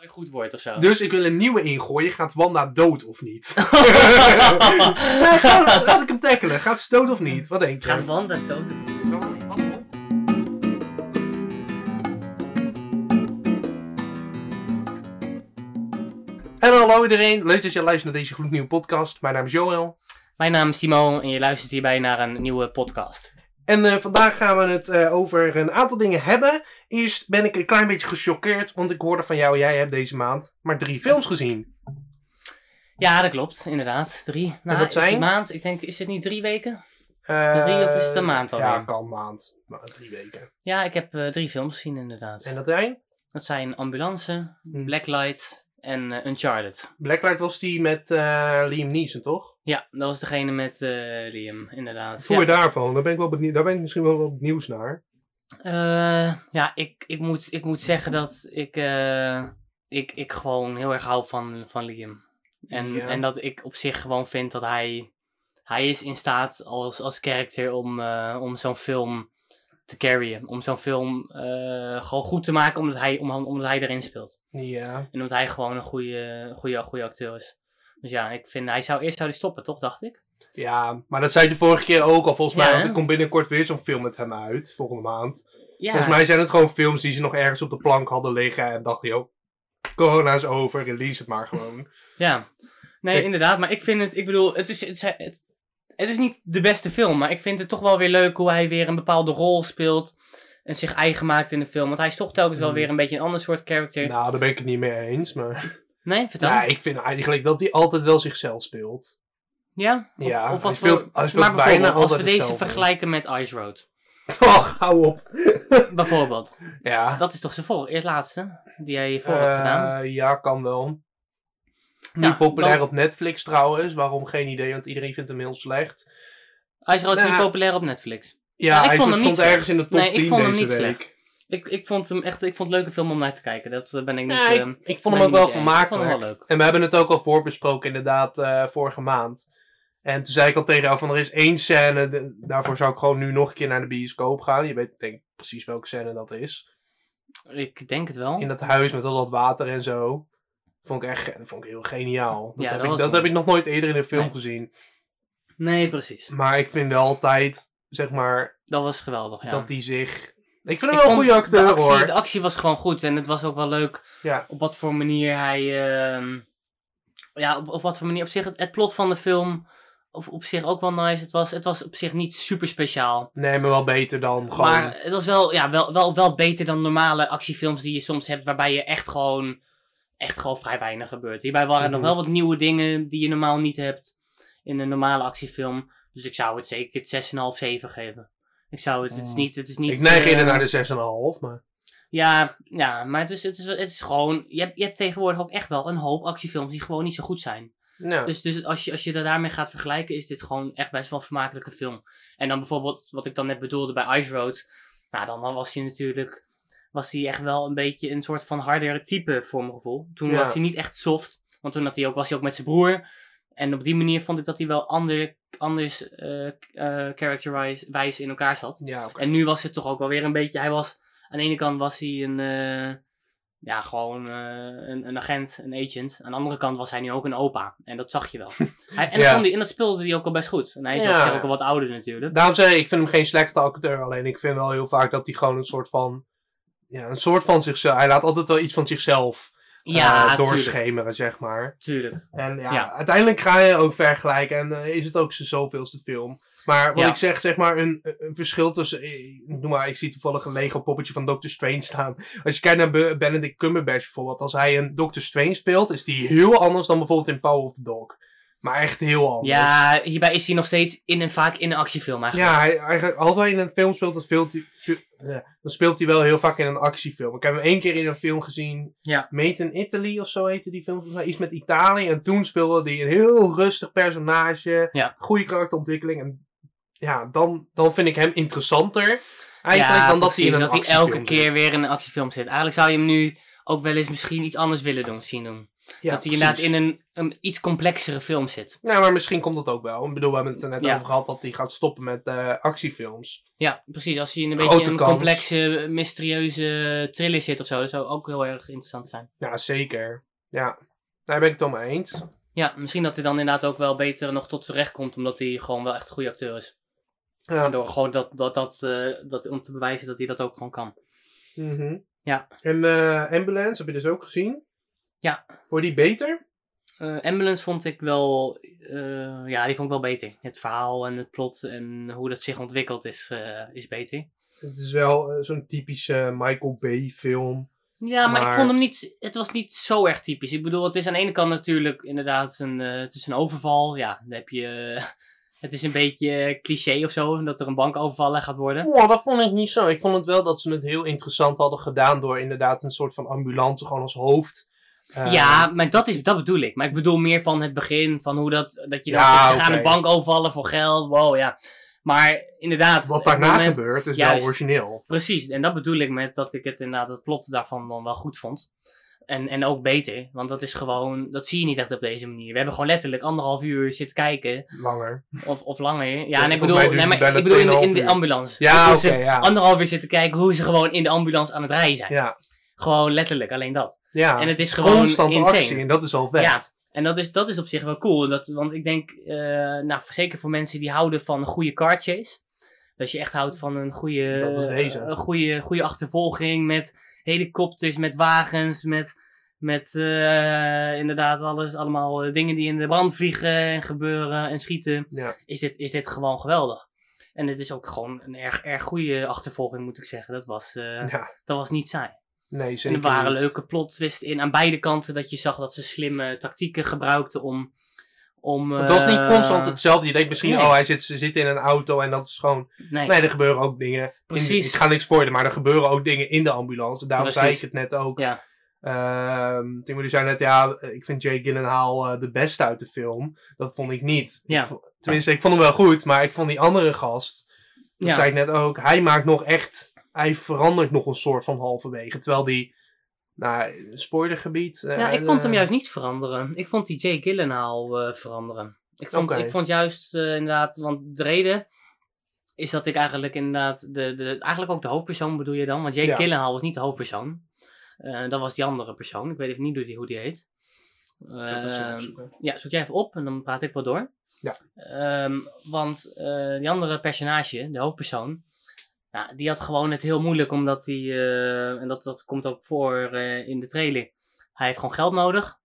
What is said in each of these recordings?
weer goed wordt of zo. Dus ik wil een nieuwe ingooien. Gaat Wanda dood of niet? nee, ga, laat ik hem tackelen. Gaat ze dood of niet? Wat denk je? Gaat Wanda dood? En hallo iedereen, leuk dat je luistert naar deze gloednieuwe podcast. Mijn naam is Joël. Mijn naam is Timo en je luistert hierbij naar een nieuwe podcast. En eh, vandaag gaan we het eh, over een aantal dingen hebben. Eerst ben ik een klein beetje gechoqueerd, want ik hoorde van jou, jij hebt deze maand maar drie films gezien. Ja, dat klopt, inderdaad. Drie. Nou, dat zijn? maand, ik denk, is het niet drie weken? Eh, Drie of is het een maand alweer? Ja, kan een maand. Maar drie weken. Ja, ik heb drie films gezien inderdaad. En dat zijn? Dat zijn Ambulance, Blacklight en eh, Uncharted. Blacklight was die met eh, Liam Neeson, toch? Ja, dat was degene met eh, Liam, inderdaad. Voel ja. je daarvan? Daar ben ik, wel benieuwd, daar ben ik misschien wel wat nieuws naar. Ja, ik, ik, moet, ik moet zeggen dat ik, ik, ik gewoon heel erg hou van, van Liam. En, Ja. en dat ik op zich gewoon vind dat hij, hij is in staat als, als character om, om zo'n film te carryen. Om zo'n film eh, gewoon goed te maken omdat hij, om, omdat hij erin speelt. Ja. En omdat hij gewoon een goede, goede, goede acteur is. Dus ja, ik vind, hij zou eerst zou hij stoppen, toch, dacht ik? Ja, maar dat zei je de vorige keer ook al volgens mij. Ja, want er komt binnenkort weer zo'n film met hem uit, volgende maand. Ja, Volgens mij zijn het gewoon films die ze nog ergens op de plank hadden liggen. En dachten, joh, corona is over, release het maar gewoon. Ja, nee, Ik- inderdaad. Maar ik vind het, ik bedoel, het is, het, is, het, het is niet de beste film. Maar ik vind het toch wel weer leuk hoe hij weer een bepaalde rol speelt. En zich eigen maakt in de film. Want hij is toch telkens wel Mm. weer een beetje een ander soort character. Nou, daar ben ik het niet mee eens. Maar Nee, vertel. ja, ik vind eigenlijk dat hij altijd wel zichzelf speelt. Ja? Of, Ja, of hij speelt- voor- hij speelt maar bijna bijvoorbeeld, als we deze hetzelfde. vergelijken met Ice Road. Och, hou op. bijvoorbeeld. Ja. Dat is toch zijn voor, eerst laatste, die hij hiervoor had gedaan. Eh, ja, kan wel. Nu Ja, populair dan- op Netflix trouwens. Waarom? Geen idee, want iedereen vindt hem heel slecht. Road is nou, niet populair op Netflix. Ja, Ja, ik hij vond hem stond niet slecht. ergens in de top Nee, ik 10 vond hem deze niet week. slecht. Ik, ik vond hem echt, ik vond het een leuke film om naar te kijken. Dat eh, ben ik niet... Ja, ik, ik vond hem ook ik wel. Ik vermakelijk. En we hebben het ook al voorbesproken inderdaad eh, vorige maand. En toen zei ik al tegen jou van er is één scène, de- daarvoor zou ik gewoon nu nog een keer naar de bioscoop gaan. Je weet denk ik precies welke scène dat is. Ik denk het wel. In dat huis met al dat water en zo. Vond ik echt vond ik heel geniaal. Dat, Ja, heb, dat ik, dat heb ik nog nooit eerder in een film Nee. gezien. Nee, precies. Maar ik vind wel altijd, zeg maar, Dat was geweldig, ja. dat die zich... Ik vind hem wel een goede acteur de actie, hoor. De actie was gewoon goed en het was ook wel leuk Ja. op wat voor manier hij... ehm, ja, op, op wat voor manier op zich... Het, het plot van de film op, op zich ook wel nice. Het was, het was op zich niet super speciaal. Nee, maar wel beter dan gewoon... Maar het was wel, ja, wel, wel, wel beter dan normale actiefilms die je soms hebt, waarbij je echt gewoon, echt gewoon vrij weinig gebeurt. Hierbij waren er nog Mhm. wel wat nieuwe dingen die je normaal niet hebt in een normale actiefilm. Dus ik zou het zeker het 6,5, 7 geven. Ik zou het, het is Mm. niet, het is niet... ik neig eerder naar de 6,5, maar... Ja, ja, maar het is, het is, het is gewoon, je hebt, je hebt tegenwoordig ook echt wel een hoop actiefilms die gewoon niet zo goed zijn. Ja. Dus, dus als, je, als je dat daarmee gaat vergelijken, is dit gewoon echt best wel een vermakelijke film. En dan bijvoorbeeld, wat ik dan net bedoelde bij Ice Road. Nou, dan was hij natuurlijk. Was hij echt wel een beetje een soort van hardere type voor mijn gevoel. Toen Ja. was hij niet echt soft. Want toen had hij ook, was hij ook met zijn broer. En op die manier vond ik dat hij wel ander, anders eh eh, characterwijs in elkaar zat. Ja. En nu was het toch ook wel weer een beetje. Hij was. Aan de ene kant was hij een. eh, ja, gewoon een, een agent, een agent. Aan de andere kant was hij nu ook een opa. En dat zag je wel. Hij, en, dat Ja. vond hij, en dat speelde hij ook al best goed. En hij is Ja. ook al wat ouder natuurlijk. Daarom zei ik, ik vind hem geen slechte acteur. Alleen ik vind wel heel vaak dat hij gewoon een soort van... Ja, een soort van zichzelf... Hij laat altijd wel iets van zichzelf eh, Ja, tuurlijk. doorschemeren, zeg maar. tuurlijk. En ja, Ja. uiteindelijk ga je ook vergelijken. En eh, is het ook zijn zoveelste film. Maar wat Ja. ik zeg, zeg maar, een, een verschil tussen... eh, Noem maar, ik zie toevallig een Lego poppetje van Doctor Strange staan. Als je kijkt naar Be- Benedict Cumberbatch bijvoorbeeld. Als hij een Doctor Strange speelt, is die heel anders dan bijvoorbeeld in Power of the Dog. Maar echt heel anders. Ja, hierbij is hij nog steeds in een, vaak in een actiefilm eigenlijk. Ja, hij, eigenlijk, als hij in een film speelt, dan speelt, hij, ja, dan speelt hij wel heel vaak in een actiefilm. Ik heb hem één keer in een film gezien. Ja. Made in Italy of zo heette die film. volgens mij. Iets met Italië. En toen speelde hij een heel rustig personage. Ja. Goede karakterontwikkeling. En ja, dan, dan vind ik hem interessanter. Eigenlijk Ja, dan dat hij in een dat hij elke keer weer in een actiefilm zit. Eigenlijk zou je hem nu ook wel eens misschien iets anders willen doen, zien doen. Ja, dat hij inderdaad in een, een iets complexere film zit. Nou, maar misschien komt dat ook wel. Ik bedoel, we hebben het er net Ja. over gehad dat hij gaat stoppen met eh, actiefilms. Ja, precies. Als hij in een Grote beetje een kans. complexe, mysterieuze thriller zit of zo, dat zou ook heel erg interessant zijn. Ja, zeker. Ja, daar ben ik het allemaal eens. Ja, misschien dat hij dan inderdaad ook wel beter nog tot zijn recht komt, omdat hij gewoon wel echt een goede acteur is. Ja. En door gewoon dat, dat, dat, eh, dat, om te bewijzen dat hij dat ook gewoon kan. Mhm. Ja. En eh, Ambulance heb je dus ook gezien? Ja. Vond je die beter? Eh, Ambulance vond ik wel, eh, ja, die vond ik wel beter. Het verhaal en het plot en hoe dat zich ontwikkelt is, eh, is beter. Het is wel zo'n typische Michael Bay film. Ja, maar, ik vond hem niet, het was niet zo erg typisch. Ik bedoel, het is aan de ene kant natuurlijk inderdaad een, het is een overval. Ja, dan heb je, het is een beetje cliché of zo, dat er een bank overvallen gaat worden. Wow, dat vond ik niet zo. Ik vond het wel dat ze het heel interessant hadden gedaan door inderdaad een soort van ambulance gewoon als hoofd. Eh, ja, maar dat, is, dat bedoel ik. Maar ik bedoel meer van het begin, van hoe dat, dat je dan Ja, zegt, ze gaan een bank overvallen voor geld, wow, ja. Maar inderdaad, Wat daarna moment- gebeurt is Juist. wel origineel. Precies, en dat bedoel ik met dat ik het inderdaad, het plot daarvan dan wel goed vond. En, en ook beter, want dat is gewoon, dat zie je niet echt op deze manier. We hebben gewoon letterlijk anderhalf uur zitten kijken, Langer. of, of langer. Ja, en ik bedoel, nee, maar ik bedoel in de, in 2,5 de uur. ambulance. Ja, Hoe oké, ja. Anderhalf uur zitten kijken hoe ze gewoon in de ambulance aan het rijden zijn. Ja. Gewoon letterlijk, alleen dat. ja. En het is gewoon Constante insane. actie en dat is al vet. Ja. En dat is, dat is op zich wel cool. Dat, want ik denk, eh, nou, zeker voor mensen die houden van een goede car chase. Dat je echt houdt van een goede, Dat is deze. een goede, goede achtervolging met helikopters, met wagens, met, met eh, inderdaad alles, allemaal eh, dingen die in de brand vliegen en gebeuren en schieten. Ja. Is dit, is dit gewoon geweldig. En het is ook gewoon een erg, erg goede achtervolging, moet ik zeggen. Dat was, Ja. dat was niet saai. Nee, En zeker er waren niet. leuke plot twists in aan beide kanten. Dat je zag dat ze slimme tactieken gebruikten om. om Het was niet eh, constant hetzelfde. Je denkt misschien, nee. oh, hij zit, ze zitten in een auto en dat is gewoon... Nee, Nee, er gebeuren ook dingen. in- Precies. ik ga niks spoilen, maar er gebeuren ook dingen in de ambulance. Daarom zei ik het net ook. Ja, Ehm Timothy zei net, ja, ik vind Jake Gyllenhaal eh, de beste uit de film. Dat vond ik niet. Ja. Ik tenminste, ik vond hem wel goed, maar ik vond die andere gast, dat Ja. zei ik net ook, hij maakt nog echt, hij verandert nog een soort van halverwege. Terwijl die, nou, spoilergebied. eh, ja ik vond hem eh, juist niet veranderen. Ik vond die Jake Gyllenhaal eh, veranderen. Ik vond, ik vond juist inderdaad, want de reden is dat ik eigenlijk inderdaad, de, de, eigenlijk ook de hoofdpersoon bedoel je dan. Want Jake Ja. Gyllenhaal was niet de hoofdpersoon. Dat was die andere persoon. Ik weet even niet hoe die, hoe die heet. Ehm. Ja, zoek jij even op en dan praat ik wel door. Ja. Ehm, want die andere personage, de hoofdpersoon, nou, die had gewoon het heel moeilijk omdat hij, eh, en dat, dat komt ook voor eh, in de trailer, hij heeft gewoon geld nodig.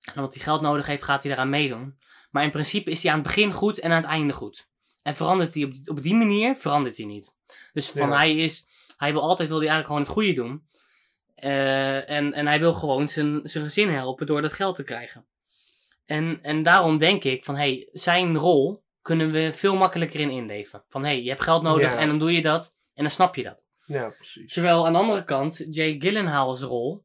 En omdat hij geld nodig heeft, gaat hij eraan meedoen. Maar in principe is hij aan het begin goed en aan het einde goed. En verandert hij op die, op die manier, verandert hij niet. Dus van Ja. hij is, hij wil altijd wil hij eigenlijk gewoon het goede doen. Eh, en, en hij wil gewoon zijn, zijn gezin helpen door dat geld te krijgen. En, en daarom denk ik van, hey, zijn rol kunnen we veel makkelijker in inleven. Van, hey, je hebt geld nodig Ja. en dan doe je dat en dan snap je dat. Ja, precies. Terwijl aan de andere kant Jay Gyllenhaal's rol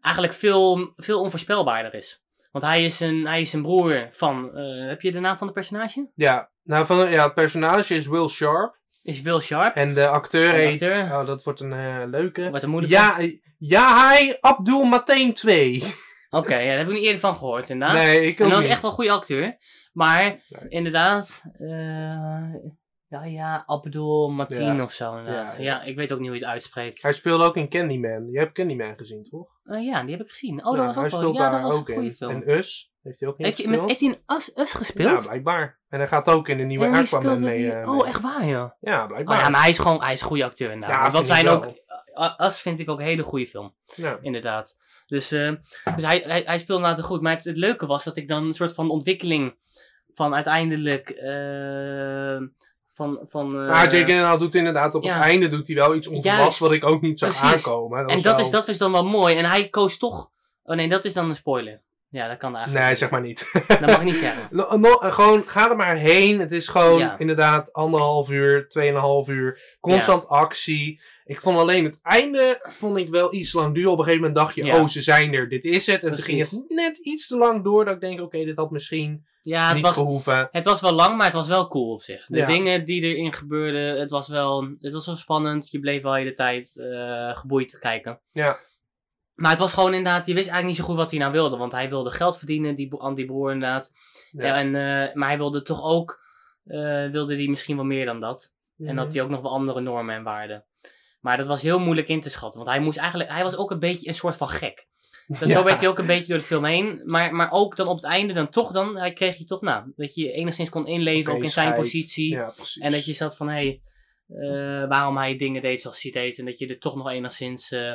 eigenlijk veel, veel onvoorspelbaarder is. Want hij is een, hij is een broer van, eh, heb je de naam van de personage? Ja, nou, van, ja, het personage is Will Sharp. Is Will Sharp. En de acteur En de heet, acteur? oh, dat wordt een eh, leuke. Wat een moeilijk. Ja, ja, hij Abdul Mateen 2. Oké, ja, daar heb ik niet eerder van gehoord inderdaad. Nee, ik en ook dat was niet. echt wel een goede acteur. Maar Nee. inderdaad, eh, ja, ja, Abdul Mateen Ja. of zo inderdaad. Ja, ik weet ook niet hoe je het uitspreekt. Hij speelde ook in Candyman. Je hebt Candyman gezien, toch? Eh, ja, die heb ik gezien. Oh, dat was hij ook wel. speelt Ja, dat daar was ook een goede in. film. En Us heeft hij ook in heeft, hij, met, gespeeld. heeft hij in Us, Us Ja, gespeeld? blijkbaar. En hij gaat ook in de nieuwe En wie Aquaman speelde mee. die? eh, oh, mee. echt waar, ja. Ja, Oh, blijkbaar. ja, maar hij is gewoon, hij is een goede acteur inderdaad. Ja, Want dat vind ik zijn ook, uh, Us vind ik ook een hele goede film, Ja. inderdaad. Dus, eh, dus hij, hij, hij speelde inderdaad goed. Maar het, het leuke was dat ik dan een soort van ontwikkeling van uiteindelijk, eh, van, van... eh, Maar Jake Gyllenhaal doet inderdaad op ja. het einde doet hij wel iets onverwachts wat ik ook niet zag Precies. aankomen. en dat wel- is, dat is dan wel mooi. En hij koos toch... Oh nee, dat is dan een spoiler. Ja, dat kan eigenlijk Nee, zeg maar niet. Dat mag ik niet zeggen. No- no- gewoon, ga er maar heen. Het is gewoon Ja. inderdaad anderhalf uur, tweeënhalf uur. Constant actie. Ik vond alleen het einde vond ik wel iets lang duur. Op een gegeven moment dacht je, Ja. oh, ze zijn er. Dit is het. En toen ging het net iets te lang door. Dat ik denk, oké, dit had misschien Ja, het niet was, gehoeven. Het was wel lang, maar het was wel cool op zich. De Ja. dingen die erin gebeurden, het was wel, het was wel spannend. Je bleef wel de hele tijd eh, geboeid te kijken. Ja. Maar het was gewoon inderdaad, je wist eigenlijk niet zo goed wat hij nou wilde. Want hij wilde geld verdienen, die, bro- die broer inderdaad. Ja. En, eh, maar hij wilde toch ook, eh, wilde hij misschien wel meer dan dat. En Mhm. dat hij ook nog wel andere normen en waarden. Maar dat was heel moeilijk in te schatten. Want hij moest eigenlijk, hij was ook een beetje een soort van gek. Dus Ja. zo werd hij ook een beetje door de film heen. Maar, maar ook dan op het einde, dan toch dan, hij kreeg je toch, nou, dat je enigszins kon inleven, ook in zijn positie. Ja. En dat je zat van, hé, hey, eh, waarom hij dingen deed zoals hij deed. En dat je er toch nog enigszins, eh,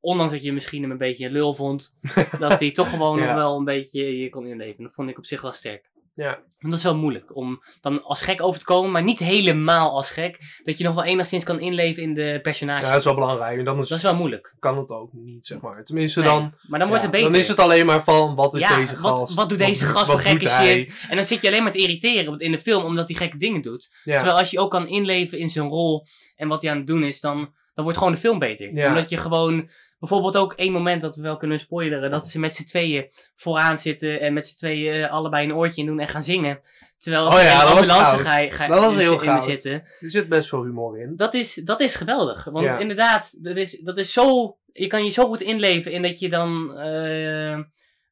ondanks dat je misschien hem een beetje een lul vond, dat hij toch gewoon Ja. nog wel een beetje je kon inleven. Dat vond ik op zich wel sterk. Ja, Want dat is wel moeilijk om dan als gek over te komen, maar niet helemaal als gek. Dat je nog wel enigszins kan inleven in de personage. ja, dat is wel belangrijk. En dan is, dat is wel moeilijk. kan het ook niet, zeg maar. Tenminste, Nee, dan, maar dan wordt ja, het beter. dan is het alleen maar van, wat is ja, deze wat, gast? wat doet deze gast wat voor gekke shit? En dan zit je alleen maar te irriteren in de film omdat hij gekke dingen doet. Ja. Terwijl als je ook kan inleven in zijn rol en wat hij aan het doen is, dan, dan wordt gewoon de film beter. Omdat je gewoon, bijvoorbeeld ook één moment dat we wel kunnen spoileren, dat ze met z'n tweeën vooraan zitten en met z'n tweeën eh, allebei een oortje in doen en gaan zingen. Terwijl Oh ja, de ambulance ga, je- ga, Dat was in, heel in zitten. Er zit best veel humor in. Dat is, dat is geweldig. Want Ja. inderdaad, dat is, dat is zo. Je kan je zo goed inleven in dat je dan. eh,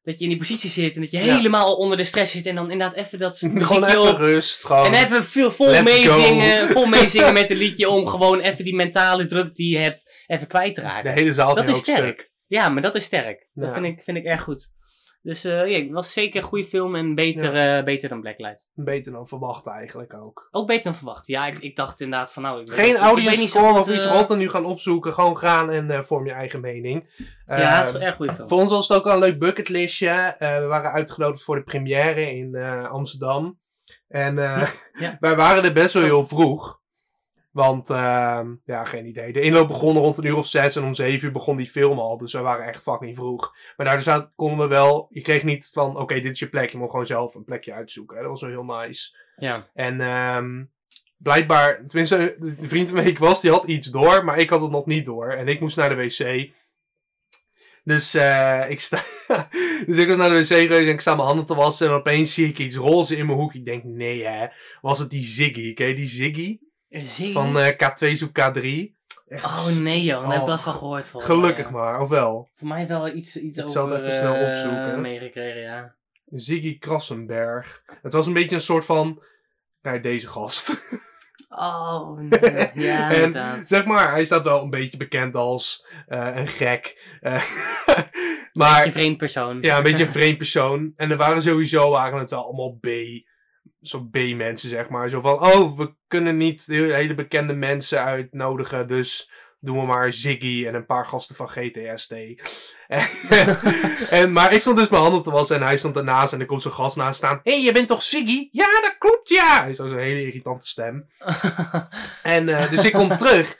dat je in die positie zit en dat je Ja. helemaal onder de stress zit. En dan inderdaad even dat Gewoon even op. rust. Gewoon. En even veel vol meezingen, vol meezingen met een liedje om gewoon even die mentale druk die je hebt even kwijt te De raken. hele zaal Dat is ook sterk. stuk. Ja, maar dat is sterk. Dat vind, ik, vind ik erg goed. Dus eh, ja, het was zeker een goede film en beter, eh, beter dan Blacklight. Beter dan verwacht eigenlijk ook. Ook beter dan verwacht. Ja, ik, ik dacht inderdaad van nou... Ik Geen weet audience score of iets eh, rot en nu gaan opzoeken. Gewoon gaan en vorm je eigen mening. Ja, het is een erg goede film. Voor ons was het ook al een leuk bucketlistje. We waren uitgenodigd voor de première in Amsterdam. En Ja. wij waren er best wel heel vroeg. Want, ehm, ja, geen idee. De inloop begon rond een uur of zes en om zeven uur begon die film al. Dus wij waren echt fucking vroeg. Maar daar zaten- konden we wel... Je kreeg niet van, oké, dit is je plek. Je moet gewoon zelf een plekje uitzoeken. Dat was wel heel nice. Ja. En ehm, blijkbaar, tenminste, de vriend waarmee ik was, die had iets door, maar ik had het nog niet door. En ik moest naar de wc. Dus, eh, ik sta, dus ik was naar de wc geweest en ik sta mijn handen te wassen. En opeens zie ik iets roze in mijn hoek. Ik denk, nee hè, was het die Ziggy? Ken je die Ziggy? Je? Van eh, K2 zoek K3. Echt Oh nee joh, daar heb ik Oh, wel van gehoord. Volgens Gelukkig mij, maar, of wel? Voor mij wel iets, iets Ik over zal het even snel eh, opzoeken. meegekregen, ja. Ziggy Krassenberg. Het was een beetje een soort van, nou, deze gast. Oh, nee. ja, En inderdaad. zeg maar, hij staat wel een beetje bekend als eh, een gek. Eh, maar Je vreemd persoon. ja, een beetje een vreemd persoon. En er waren sowieso waren het wel allemaal B. Zo B-mensen, zeg maar. Zo van, oh, we kunnen niet de hele bekende mensen uitnodigen. Dus doen we maar Ziggy en een paar gasten van GTSD. en, en, maar ik stond dus mijn handen te wassen en hij stond ernaast. En er komt zo'n gast naast staan. Hé, hey, je bent toch Ziggy? Ja, dat klopt, ja! Hij is zo'n hele irritante stem. En eh, dus ik kom terug.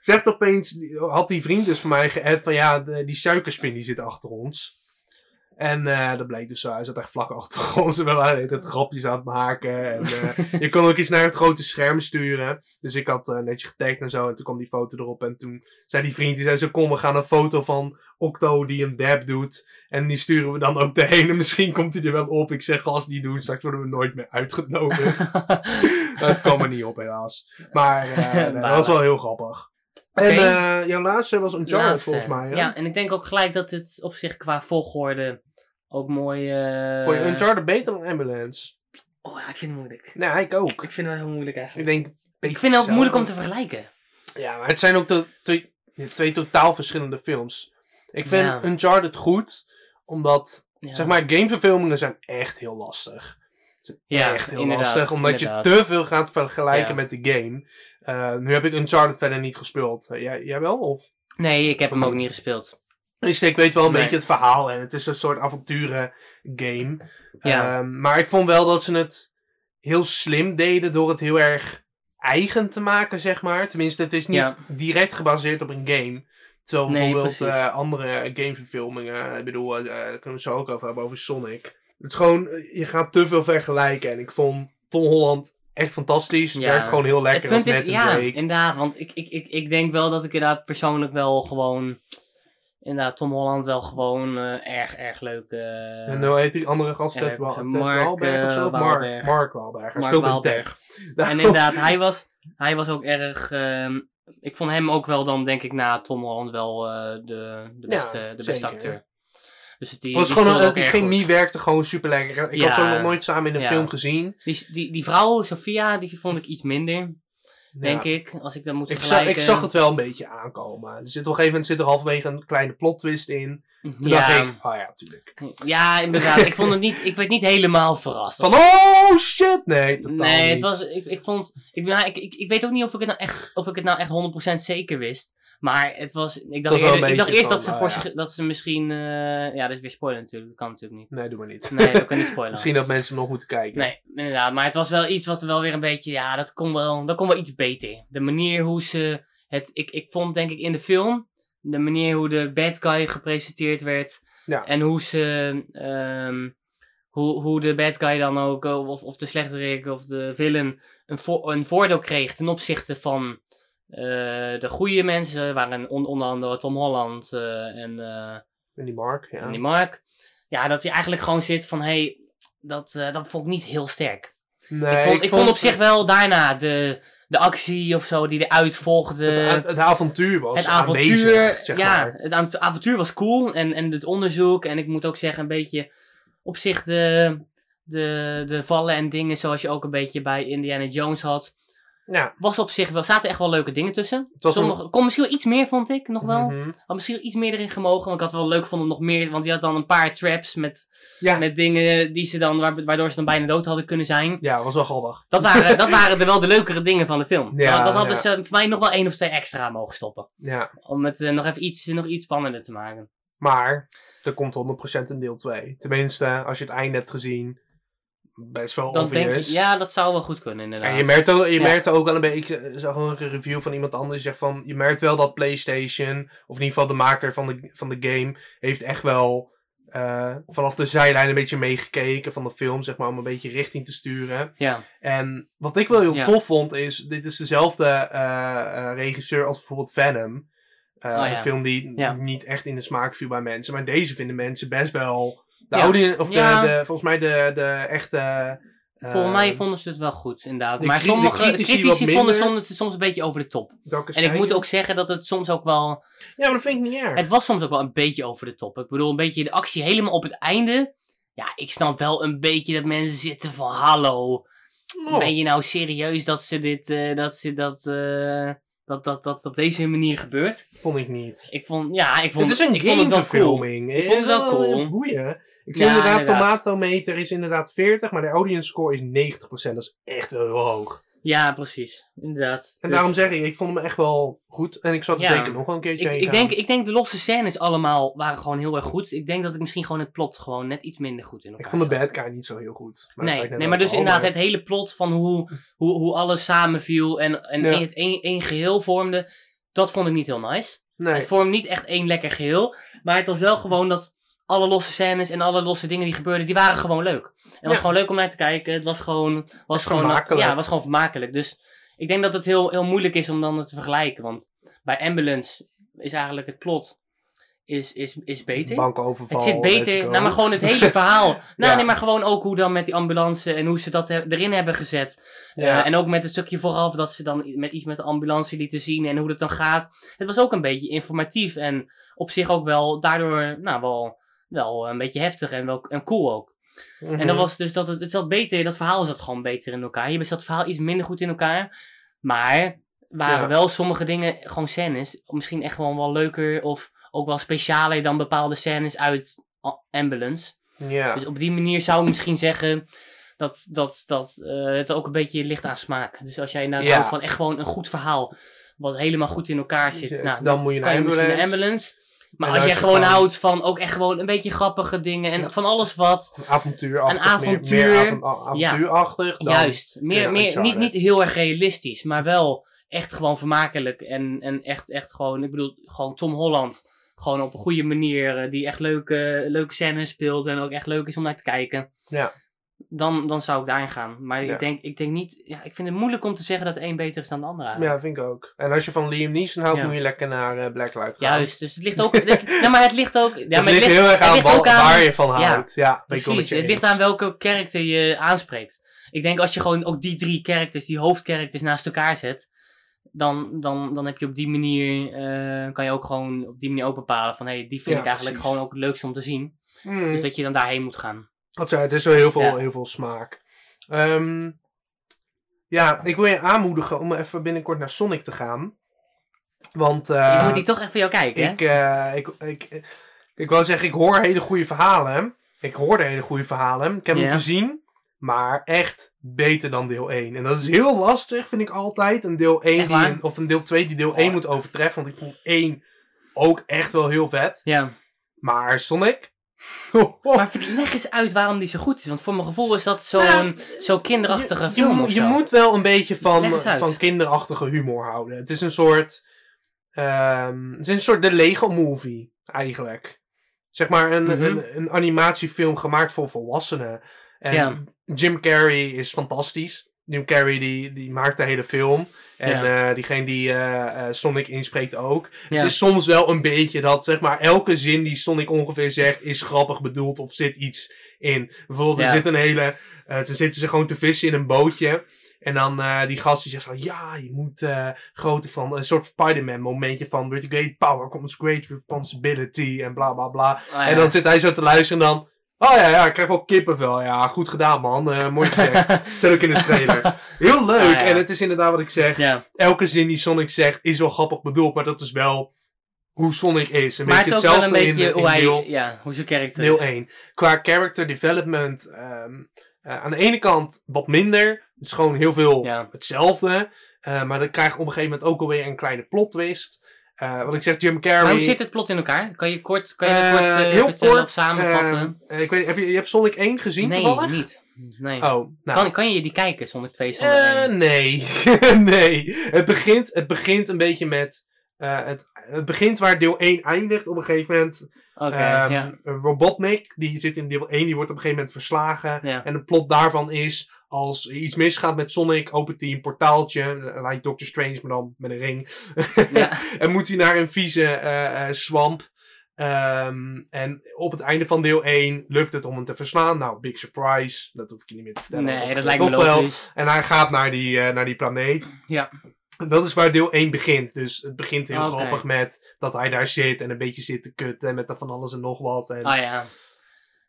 Zegt opeens, had die vriend dus van mij geëd van ja, de- die suikerspin die zit achter ons. En eh, dat bleek dus zo, hij zat echt vlak achter ons. En we waren de tijd grapjes aan het maken. En eh, je kon ook iets naar het grote scherm sturen. Dus ik had eh netjes getagd en zo. En toen kwam die foto erop. En toen zei die vriend, die zei zo, kom we gaan een foto van Octo die een dab doet. En die sturen we dan ook erheen. En misschien komt hij er wel op. Ik zeg, als die doet, straks worden we nooit meer uitgenodigd. Het kwam er niet op, helaas. Maar dat was wel heel grappig. En eh, jouw laatste was Uncharted volgens mij. Hè? Ja, en ik denk ook gelijk dat het op zich qua volgorde ook mooi... eh Vond je Uncharted beter dan Ambulance? Oh ja, ik vind het moeilijk. Nee, ik ook. Ik vind het heel moeilijk Ik eigenlijk. denk... Ik vind het ook moeilijk om te vergelijken. Ja, maar het zijn ook to- twee, twee totaal verschillende films. Ik vind Ja. Uncharted goed, omdat, Ja. zeg maar, gameverfilmingen zijn echt heel lastig. Zijn Ja, echt heel lastig, omdat inderdaad. je te veel gaat vergelijken Ja. met de game. Eh, nu heb ik Uncharted verder niet gespeeld. Eh, jij, jij wel? Of? Nee, ik heb hem ook Niet. gespeeld. Dus ik weet wel een Nee. beetje het verhaal en het is een soort avonturen game. Ja. Ehm, maar ik vond wel dat ze het heel slim deden door het heel erg eigen te maken, zeg maar. Tenminste, het is niet Ja. direct gebaseerd op een game. Terwijl Nee, bijvoorbeeld eh, andere gameverfilmingen, ik bedoel, daar kunnen we het zo ook over hebben, over Sonic. Het is gewoon, je gaat te veel vergelijken. En ik vond Tom Holland echt fantastisch. Het Ja. werkt gewoon heel lekker het als net een ja, Drake. inderdaad. Want ik, ik, ik, ik denk wel dat ik inderdaad persoonlijk wel gewoon... Inderdaad, Tom Holland wel gewoon eh, erg, erg leuk... eh, En hoe heet die andere gast? Ja, Ted ik Wa- was Ted een Mark, Wahlberg of zo? eh, Mark. Mark Wahlberg. Hij speelt een Ted. En inderdaad, hij was, hij was ook erg, ehm, ik vond hem ook wel dan, denk ik, na Tom Holland wel eh, de, de Ja, beste, de beste zeker. acteur. Dus die, was die gewoon, een- chemie goed. werkte gewoon super lekker. Ik Ja. had ze nog nooit samen in een Ja. film gezien. Die, die, die vrouw, Sophia, die vond ik iets minder, denk Ja. ik. Als ik dat moet Ik, zag, ik zag het wel een beetje aankomen. Er zit op een gegeven moment zit er halverwege een kleine plot twist in. Toen ja, dacht ik, oh ja, natuurlijk. ja, inderdaad. ik vond het niet, ik werd niet helemaal verrast. Van, oh shit! Nee, totaal nee, niet. het was, ik, ik vond, ik, nou, ik, ik, ik weet ook niet of ik het nou echt, of ik het nou echt 100% zeker wist. Maar het was, ik dacht, was eerder- ik dacht eerst dat ze, oh voor ja. zich, dat ze misschien, eh, ja, dat is weer spoiler natuurlijk, dat kan natuurlijk niet. Nee, doe maar niet. Nee, dat kan niet spoilen. Misschien dat mensen hem nog moeten kijken. Nee, inderdaad. Maar het was wel iets wat wel weer een beetje, ja, dat kon wel, dat kon wel iets beter. De manier hoe ze het, ik, ik vond denk ik in de film, de manier hoe de bad guy gepresenteerd werd. Ja. En hoe ze, ehm, hoe, hoe de bad guy dan ook, eh, of, of de slechterik of de villain, een, vo- een voordeel kreeg ten opzichte van eh, de goede mensen. Waren on- onder andere Tom Holland eh, en... En die Mark, ja. en die Mark. Ja, dat hij eigenlijk gewoon zit van, hé, hey, dat, dat vond ik niet heel sterk. Nee, ik, vond, ik vond op zich wel daarna de, de actie of zo die eruit volgde. Het, avontuur was Het avontuur, aanwezig, zeg ja, maar. het av- avontuur was cool. En, en het onderzoek. En ik moet ook zeggen, een beetje op zich de, de, de vallen en dingen zoals je ook een beetje bij Indiana Jones had. Ja, Was op zich wel, zaten echt wel leuke dingen tussen. Sommige, kon misschien wel iets meer, vond ik nog wel. Mhm. Had misschien wel iets meer erin gemogen. Want ik had het wel leuk gevonden nog meer. Want die had dan een paar traps met, Ja. met dingen die ze dan, waar- waardoor ze dan bijna dood hadden kunnen zijn. Ja, was wel grappig. Dat waren, dat waren er wel de leukere dingen van de film. Ja, dat, dat hadden ja. ze voor mij nog wel één of twee extra mogen stoppen. Ja, Om het eh, nog even iets, nog iets spannender te maken. maar er komt 100% een deel 2. Tenminste, als je het einde hebt gezien, best wel Dan denk ja, dat zou wel goed kunnen inderdaad. En je merkt ook, je Ja. merkt ook wel een beetje, ik zag ook een review van iemand anders, die zegt van, je merkt wel dat PlayStation, of in ieder geval de maker van de, van de game, heeft echt wel eh, vanaf de zijlijn een beetje meegekeken van de film, zeg maar, om een beetje richting te sturen. Ja, En wat ik wel heel Ja. tof vond is, dit is dezelfde eh, eh, regisseur als bijvoorbeeld Venom. Eh, Oh ja. Een film die niet echt in de smaak viel bij mensen. Maar deze vinden mensen best wel... De of de, volgens mij de, de echte... eh, volgens mij vonden ze het wel goed inderdaad. de Maar cri- de sommige critici vonden soms, het soms een beetje over de top. En ik moet ook zeggen dat het soms ook wel... Ja, maar dat vind ik niet erg. Het was soms ook wel een beetje over de top. Ik bedoel, een beetje de actie helemaal op het einde. Ja, ik snap wel een beetje dat mensen zitten van... Hallo, Oh. Ben je nou serieus dat ze dit, eh, dat ze dat, eh, dat, dat, dat op deze manier gebeurt? Vond ik niet. Ik vond, ja, ik vond het is een ik vond het wel cool. Ik vond het wel cool. Boeien. Ik zie Ja, inderdaad, inderdaad. tomatometer is inderdaad 40, maar de audience score is 90%. Dat is echt heel hoog. Ja, precies. Inderdaad. En Dus- daarom zeg ik, ik vond hem echt wel goed. En ik zou er Ja. zeker nog wel een keertje ik, ik, denk, ik denk de losse scènes allemaal waren gewoon heel erg goed. Ik denk dat ik misschien gewoon het plot gewoon net iets minder goed in elkaar Ik vond de zat. bad guy niet zo heel goed. Maar Nee, nee, maar dus al, inderdaad het hele plot van hoe, hoe, hoe alles samenviel en, en Ja. het één, één geheel vormde, dat vond ik niet heel nice. Nee, Het vormde niet echt één lekker geheel, maar het was wel gewoon dat alle losse scènes en alle losse dingen die gebeurden, die waren gewoon leuk. Het was gewoon leuk om naar te kijken. Het was gewoon, was gewoon, vermakelijk. ja, het was gewoon vermakelijk. Dus ik denk dat het heel, heel moeilijk is om dan te vergelijken, want bij Ambulance is eigenlijk het plot is, is, is beter. bankoverval. Het zit beter, nou maar gewoon het hele verhaal. Nou Ja. nee, maar gewoon ook hoe dan met die ambulance en hoe ze dat he- erin hebben gezet. Ja. Eh, en ook met het stukje vooraf dat ze dan met iets met de ambulance lieten zien en hoe dat dan gaat. Het was ook een beetje informatief en op zich ook wel daardoor, nou wel, wel een beetje heftig en, wel, en cool ook. Mhm. En dat was dus dat het, het zat beter, dat verhaal zat gewoon beter in elkaar. Hier zat het verhaal iets minder goed in elkaar. Maar waren Ja. wel sommige dingen, gewoon scènes, misschien echt gewoon wel leuker of ook wel specialer dan bepaalde scènes uit Ambulance. Ja. Dus op die manier zou ik misschien zeggen dat, dat, dat eh, het ook een beetje ligt aan smaak. Dus als jij Ja. houdt van echt gewoon een goed verhaal, wat helemaal goed in elkaar zit, nou, dan moet je naar je misschien ambulance. Maar En als jij je gewoon houdt van ook echt gewoon een beetje grappige dingen en van alles wat, Een avontuurachtig. Een avontuur. Meer, meer avontuurachtig. dan- Juist. Meer, ja, meer, niet, niet heel erg realistisch, maar wel echt gewoon vermakelijk. En, en echt, echt gewoon, ik bedoel, gewoon Tom Holland. Gewoon op een goede manier, eh, die echt leuke, leuke scènes speelt en ook echt leuk is om naar te kijken. Ja. Dan, dan zou ik daarin gaan. Maar Ja. ik, denk, ik denk niet, ja, ik vind het moeilijk om te zeggen dat de een beter is dan de ander. eigenlijk. Ja, vind ik ook. En als je van Liam Neeson houdt, Ja. moet je lekker naar eh, Blacklight gaan. Juist, dus het ligt ook. het, ja, maar het ligt ook. Ja, het maar ligt heel erg het aan, ligt wa- ook aan- waar je van houdt. Ja, Precies, het ligt aan welke karakter je aanspreekt. Ik denk als je gewoon ook die drie characters, die hoofdcharacters naast elkaar zet, dan, dan, dan heb je op die manier, eh, kan je ook gewoon op die manier ook bepalen van, hé, hey, die vind ik eigenlijk precies. gewoon ook het leukste om te zien. Hmm. Dus dat je dan daarheen moet gaan. Wat zei, het is wel heel veel, Ja. heel veel smaak. Ehm, ja, ik wil je aanmoedigen om even binnenkort naar Sonic te gaan. Want eh, ik moet die toch echt voor jou kijken, hè? ik, eh, ik, ik, ik, wou zeggen, ik hoor hele goede verhalen. Ik hoorde hele goede verhalen. Ik heb hem gezien, maar echt beter dan deel 1. En dat is heel lastig, vind ik altijd. Een deel 1 Echt die een- of een deel 2 die deel 1 Oh. moet overtreffen. Want ik vond 1 ook echt wel heel vet. Ja. Maar Sonic... Maar leg eens uit waarom die zo goed is. Want voor mijn gevoel is dat zo'n Nou, zo kinderachtige je, je, film of je zo. moet wel een beetje van, van kinderachtige humor houden. Het is een soort. ehm, het is een soort de Lego movie, eigenlijk. Zeg maar een, Mhm. een, een animatiefilm gemaakt voor volwassenen. En Ja. Jim Carrey is fantastisch. Jim Carrey die, die maakt de hele film. En Ja. eh, diegene die eh, eh, Sonic inspreekt ook. Ja. Het is soms wel een beetje dat, zeg maar, elke zin die Sonic ongeveer zegt is grappig bedoeld of zit iets in. Bijvoorbeeld, er zit een hele. ze zitten ze gewoon te vissen in een bootje. En dan die gast die zegt van ja, je moet grote van een soort Spider-Man momentje van with great power comes great responsibility en bla bla bla. Ja. En dan zit hij zo te luisteren en dan. Oh ja, ja, ik krijg wel kippenvel. Ja, goed gedaan man. Eh, mooi gezegd. Stel ik in de trailer. Heel leuk. Ah, ja. En het is inderdaad wat ik zeg. Ja. Elke zin die Sonic zegt is wel grappig bedoeld, maar dat is wel hoe Sonic is. Een Maar het beetje is ook wel een hetzelfde beetje in, hoe hij, deel, ja, hoe zijn karakter deel is. 1. Qua character development, ehm, eh, aan de ene kant wat minder. Het is gewoon heel veel Ja. hetzelfde. Eh, maar dan krijg je op een gegeven moment ook alweer een kleine plot twist. Eh, wat ik zeg, Jim Carrey. Maar hoe zit het plot in elkaar? Kan je kort, kan je Eh, kort eh, heel vertellen kort, of samenvatten? eh, ik weet, heb je, je hebt Sonic 1 gezien nee, toevallig? niet. Nee. Oh, nou. Kan, kan je die kijken twee zonder Eh, één? nee. nee. Het begint, het begint een beetje met. het, het begint waar deel 1 eindigt. Op een gegeven moment. Oké, ehm, ja. Robotnik, die zit in deel 1, die wordt op een gegeven moment verslagen. Ja. En de plot daarvan is. Als iets misgaat met Sonic, opent hij een portaaltje. Lijkt Doctor Strange, maar dan met een ring. Ja. en moet hij naar een vieze eh, swamp. Ehm, en op het einde van deel 1 lukt het om hem te verslaan. Nou, big surprise. Dat hoef ik je niet meer te vertellen. Nee, dat lijkt me toch wel. logisch. En hij gaat naar die, eh, naar die planeet. Ja. En dat is waar deel 1 begint. Dus het begint heel grappig met dat hij daar zit en een beetje zit te kutten met van alles en nog wat. En, Ah ja.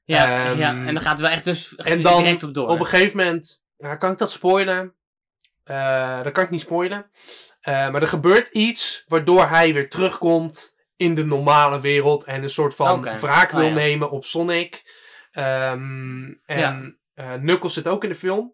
Ja, Ehm, ja, en dan gaat het wel echt dus en dan direct op door. op een gegeven moment, kan ik dat spoilen? Eh, dat kan ik niet spoilen. Eh, maar er gebeurt iets waardoor hij weer terugkomt in de normale wereld en een soort van wraak Ah, wil ja. nemen op Sonic. Ehm, en Ja. eh, Knuckles zit ook in de film.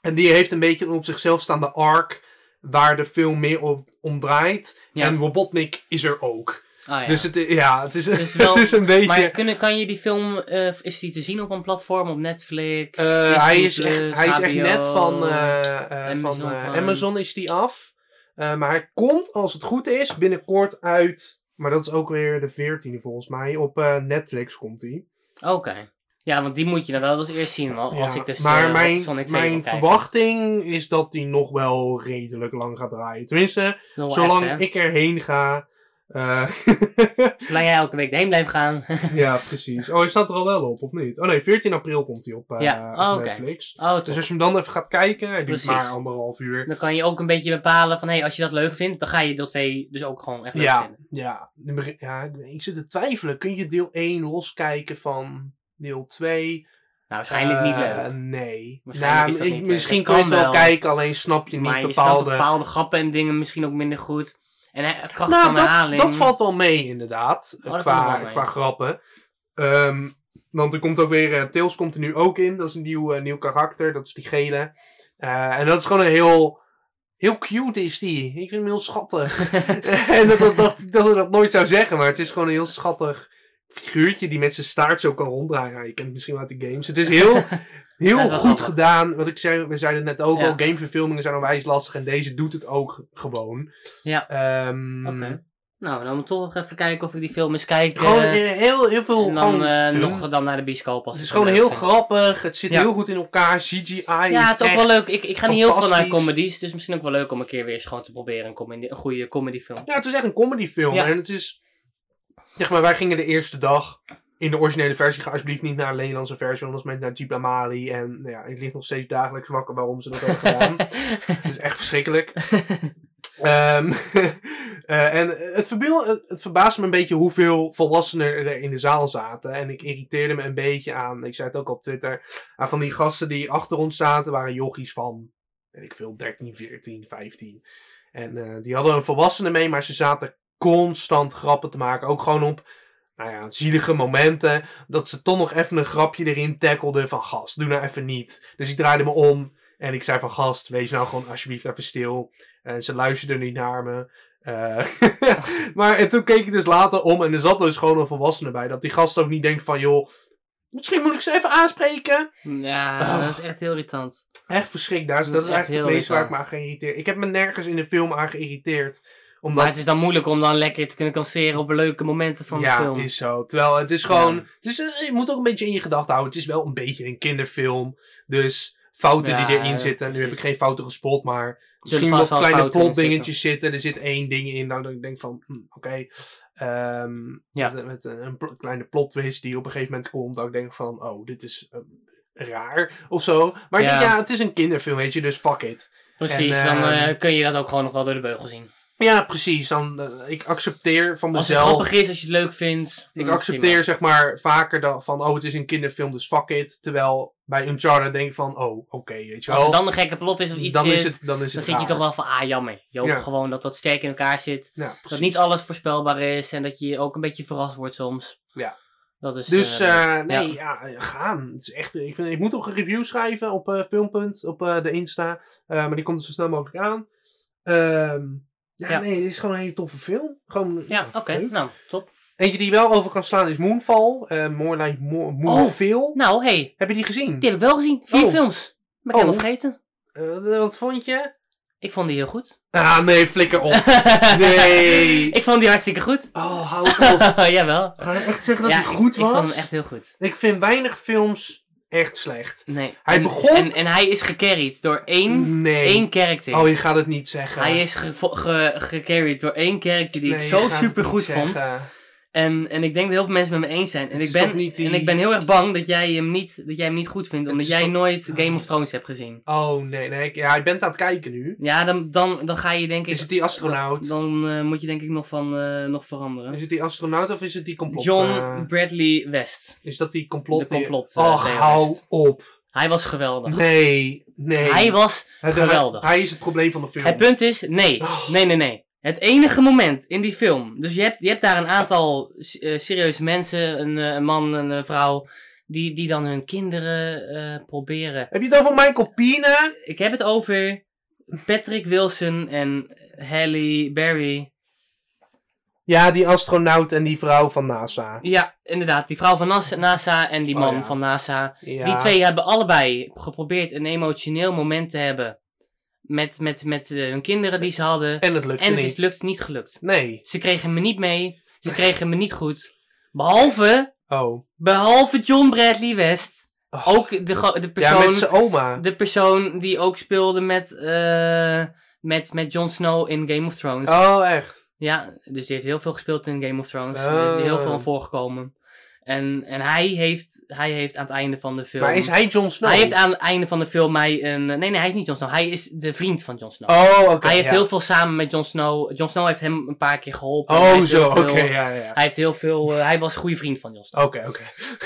En die heeft een beetje een op zichzelf staande arc waar de film meer op, om draait. Ja. En Robotnik is er ook. Ah, ja. Dus het, ja, het is, Dus wel- het is een beetje... maar kunnen, kan je die film, eh, is die te zien op een platform, op Netflix? Eh, Disney hij, is echt, hij is echt net van, eh, eh, Amazon van eh. Amazon is die af. Eh, maar hij komt, als het goed is, binnenkort uit. Maar dat is ook weer de 14e volgens mij. Op eh, Netflix komt hij. Oké. Ja, want die moet je dan wel als eerst zien. Als Ja, ik dus maar eh, mijn, Sonic 7 mijn verwachting is dat die nog wel redelijk lang gaat draaien. Tenminste, zolang ik erheen ga. Eh, Zolang jij elke week heen blijft gaan. ja, precies. Oh, hij staat er al wel op, of niet? Oh nee, 14 april komt hij op, eh, Ja, op oh, oké. Netflix. oh, Dus als je hem dan even gaat kijken, duurt Precies. maar anderhalf uur. Dan kan je ook een beetje bepalen van, hé, hey, als je dat leuk vindt, dan ga je deel 2 dus ook gewoon echt leuk Ja, vinden. ja, ja, ik zit te twijfelen. Kun je deel 1 loskijken van deel 2? Nou, waarschijnlijk niet Eh, leuk. Nee. Waarschijnlijk Nou, is dat ik- niet leuk. misschien kun je het kan wel wel. kijken, alleen snap je niet maar je bepaalde... bepaalde grappen en dingen misschien ook minder goed. En hij, kracht Nou, van dat, herhaling. dat valt wel mee inderdaad, Oh, qua, mee. qua grappen. Ehm, want er komt ook weer, eh, Tails komt er nu ook in, dat is een nieuw, eh, nieuw karakter, dat is die gele. Eh, en dat is gewoon een heel, heel cute is die. Ik vind hem heel schattig. en dat, dat, dat, dat ik dat nooit zou zeggen, maar het is gewoon een heel schattig figuurtje die met zijn staart zo kan ronddraaien. Je kent het misschien wel uit de games. Het is heel, heel Ja, goed gedaan. Wat ik zei, we zeiden het net ook Ja. al, gameverfilmingen zijn onwijs lastig en deze doet het ook gewoon. Ja. Ehm, Oké. Nou, dan moet ik toch nog even kijken of ik die film eens kijk. Gewoon eh, heel, heel veel en dan eh, nog dan naar de bioscoop. Als Het is gewoon heel vind. grappig. Het zit Ja. heel goed in elkaar. CGI Ja, het is ook wel leuk. Ik, ik ga niet heel veel naar comedies, dus misschien ook wel leuk om een keer weer eens gewoon te proberen een, comedy, een goede comedyfilm. Ja, het is echt een comedyfilm. Ja. En het is... Zeg maar, wij gingen de eerste dag in de originele versie. Ga alsjeblieft niet naar de Nederlandse versie, anders met naar Jeep Amali. En nou ja, ik lig nog steeds dagelijks wakker waarom ze dat hebben gedaan. Het is echt verschrikkelijk. Ehm, eh, en het, verbeel, het, het verbaasde me een beetje hoeveel volwassenen er in de zaal zaten. En ik irriteerde me een beetje aan, ik zei het ook op Twitter, aan van die gasten die achter ons zaten, waren jochies van, weet ik veel, 13, 14, 15. En eh, die hadden een volwassene mee, maar ze zaten constant grappen te maken. Ook gewoon op, nou ja, zielige momenten. Dat ze toch nog even een grapje erin tackelden van, gast, doe nou even niet. Dus ik draaide me om. En ik zei van gast, wees nou gewoon alsjeblieft even stil. En ze luisterden niet naar me. Eh, maar en toen keek ik dus later om en er zat dus gewoon een volwassene bij. Dat die gast ook niet denkt van joh, misschien moet ik ze even aanspreken. Ja, Oh. dat is echt heel irritant. Echt verschrikt. Daar is, Dat dat is is echt eigenlijk het meest waar ik me aan geïrriteerd. Ik heb me nergens in de film aan geïrriteerd. Omdat Maar het is dan moeilijk om dan lekker te kunnen kanseren op leuke momenten van ja, de film. is zo. Terwijl het is gewoon. Ja. Het is, eh, je moet ook een beetje in je gedachten houden. Het is wel een beetje een kinderfilm. Dus fouten Ja, die erin ja, zitten. Nu heb ik geen fouten gespot, maar misschien wel kleine plotdingetjes zitten. Er zit één ding in. Nou, dat ik denk van, hm, oké. ehm, Ja. Met, met een, een pl- kleine plot twist die op een gegeven moment komt. Dat ik denk van, oh, dit is eh, raar of zo. Maar Ja. denk, ja, het is een kinderfilm, weet je, dus fuck it. Precies, En, dan ehm, eh, kun je dat ook gewoon nog wel door de beugel zien. Ja, precies. Dan, eh, ik accepteer van Als het mezelf. grappig is, als je het leuk vindt. Ik dan accepteer prima. zeg maar vaker dan van, oh het is een kinderfilm, dus fuck it. Terwijl bij Uncharted denk ik van, oh oké, weet je Als wel. er dan een gekke plot is of iets dan zit, is het, dan is dan het zit je toch wel van, ah jammer. Je hoopt Ja. gewoon dat dat sterk in elkaar zit. Ja, Dat niet alles voorspelbaar is en dat je ook een beetje verrast wordt soms. Ja. Dat is, Dus eh, eh, nee, ja. gaan. Het is echt, ik, vind, ik moet nog een review schrijven op Filmpunt, op de Insta. Maar die komt er zo snel mogelijk aan. Ehm, ja, Ja. nee, het is gewoon een hele toffe film. Gewoon, ja, oké, nou, top. Eentje die je wel over kan slaan is Moonfall. eh More Like Mo- Moonfall. Nou, hey, Heb je die gezien? die heb ik wel gezien. Vier Oh. films. Ben ik Oh. helemaal vergeten. Eh, wat vond je? Ik vond die heel goed. Ah, nee, flikker op. Nee. ik vond die hartstikke goed. Oh, hou op. Jawel. Ga je echt zeggen dat ja, hij goed ik, was? ik vond hem echt heel goed. Ik vind weinig films echt slecht. Nee. Hij en, begon- En, en hij is gecarried door één, Nee. één character. Oh, je gaat het niet zeggen. Hij is gevo- ge- gecarried door één character die Nee, ik zo super goed vond. zeggen. En, en ik denk dat heel veel mensen met me eens zijn. En ik, ben, toch niet die- en ik ben heel erg bang dat jij hem niet, dat jij hem niet goed vindt. Omdat jij toch- nooit Game of Thrones hebt gezien. Oh, nee, nee. ik- Ja, je bent aan het kijken nu. Ja, dan, dan, dan ga je denk ik... Is het die astronaut? Dan eh, moet je denk ik nog van eh, nog veranderen. Is het die astronaut of is het die complot? John eh, Bradley West. is dat die complot? De complot, Och, hou op. Hij was geweldig. Nee, nee. Hij was geweldig. Hij, hij is het probleem van de film. Het punt is, nee. Oh. Nee, nee, nee. Het enige moment in die film. Dus je hebt, je hebt daar een aantal eh, serieuze mensen, een, eh, een man en een vrouw, die, die dan hun kinderen eh, proberen. Heb je het over Michael Pina? Ik heb het over Patrick Wilson en Halle Berry. Ja, die astronaut en die vrouw van NASA. Ja, inderdaad. Die vrouw van NASA, en die Oh, man ja. van NASA. Ja. Die twee hebben allebei geprobeerd een emotioneel moment te hebben. Met, met, met eh, hun kinderen die ze hadden. En het lukt En het niet. is lukt niet gelukt. Nee. Ze kregen me niet mee. Ze kregen me niet goed. Behalve, Oh. behalve John Bradley West. Och. Ook de, de Ja, persoon, met zijn oma. de persoon die ook speelde met, eh, met, met Jon Snow in Game of Thrones. Oh, echt? Ja, dus die heeft heel veel gespeeld in Game of Thrones. Oh. Er is heel veel aan voorgekomen. En, en hij, heeft, hij heeft aan het einde van de film... Maar is hij Jon Snow? Hij heeft aan het einde van de film mij een... Nee, nee, hij is niet Jon Snow. Hij is de vriend van Jon Snow. Oh, oké. hij heeft ja. heel veel samen met Jon Snow... Jon Snow heeft hem een paar keer geholpen. Oh, zo. Oké, ja, ja. Hij heeft heel veel... eh, hij was een goede vriend van Jon Snow. Oké, oké.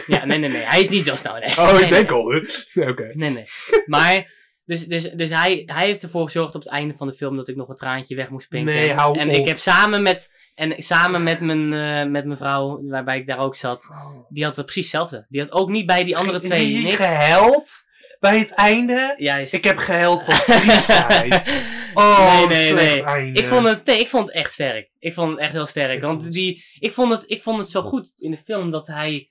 Ja, nee, nee, nee. Hij is niet Jon Snow, nee. Oh, Nee, ik denk nee. al. hè. Oké. Nee, nee. Maar... Dus, dus, dus hij, hij heeft ervoor gezorgd op het einde van de film dat ik nog een traantje weg moest pinken. Nee, hou en op. ik heb samen met, en samen met mijn, eh, met mijn vrouw, waarbij ik daar ook zat, die had het precies hetzelfde. Die had ook niet bij die andere twee je niks. gehuild bij het einde? Juist. Ik heb gehuild van triestheid. Oh, nee, nee, slecht nee. Ik vond, het, nee, ik vond het echt sterk. Ik vond het echt heel sterk. Ik want vond die, ik, vond het, ik vond het zo goed in de film dat hij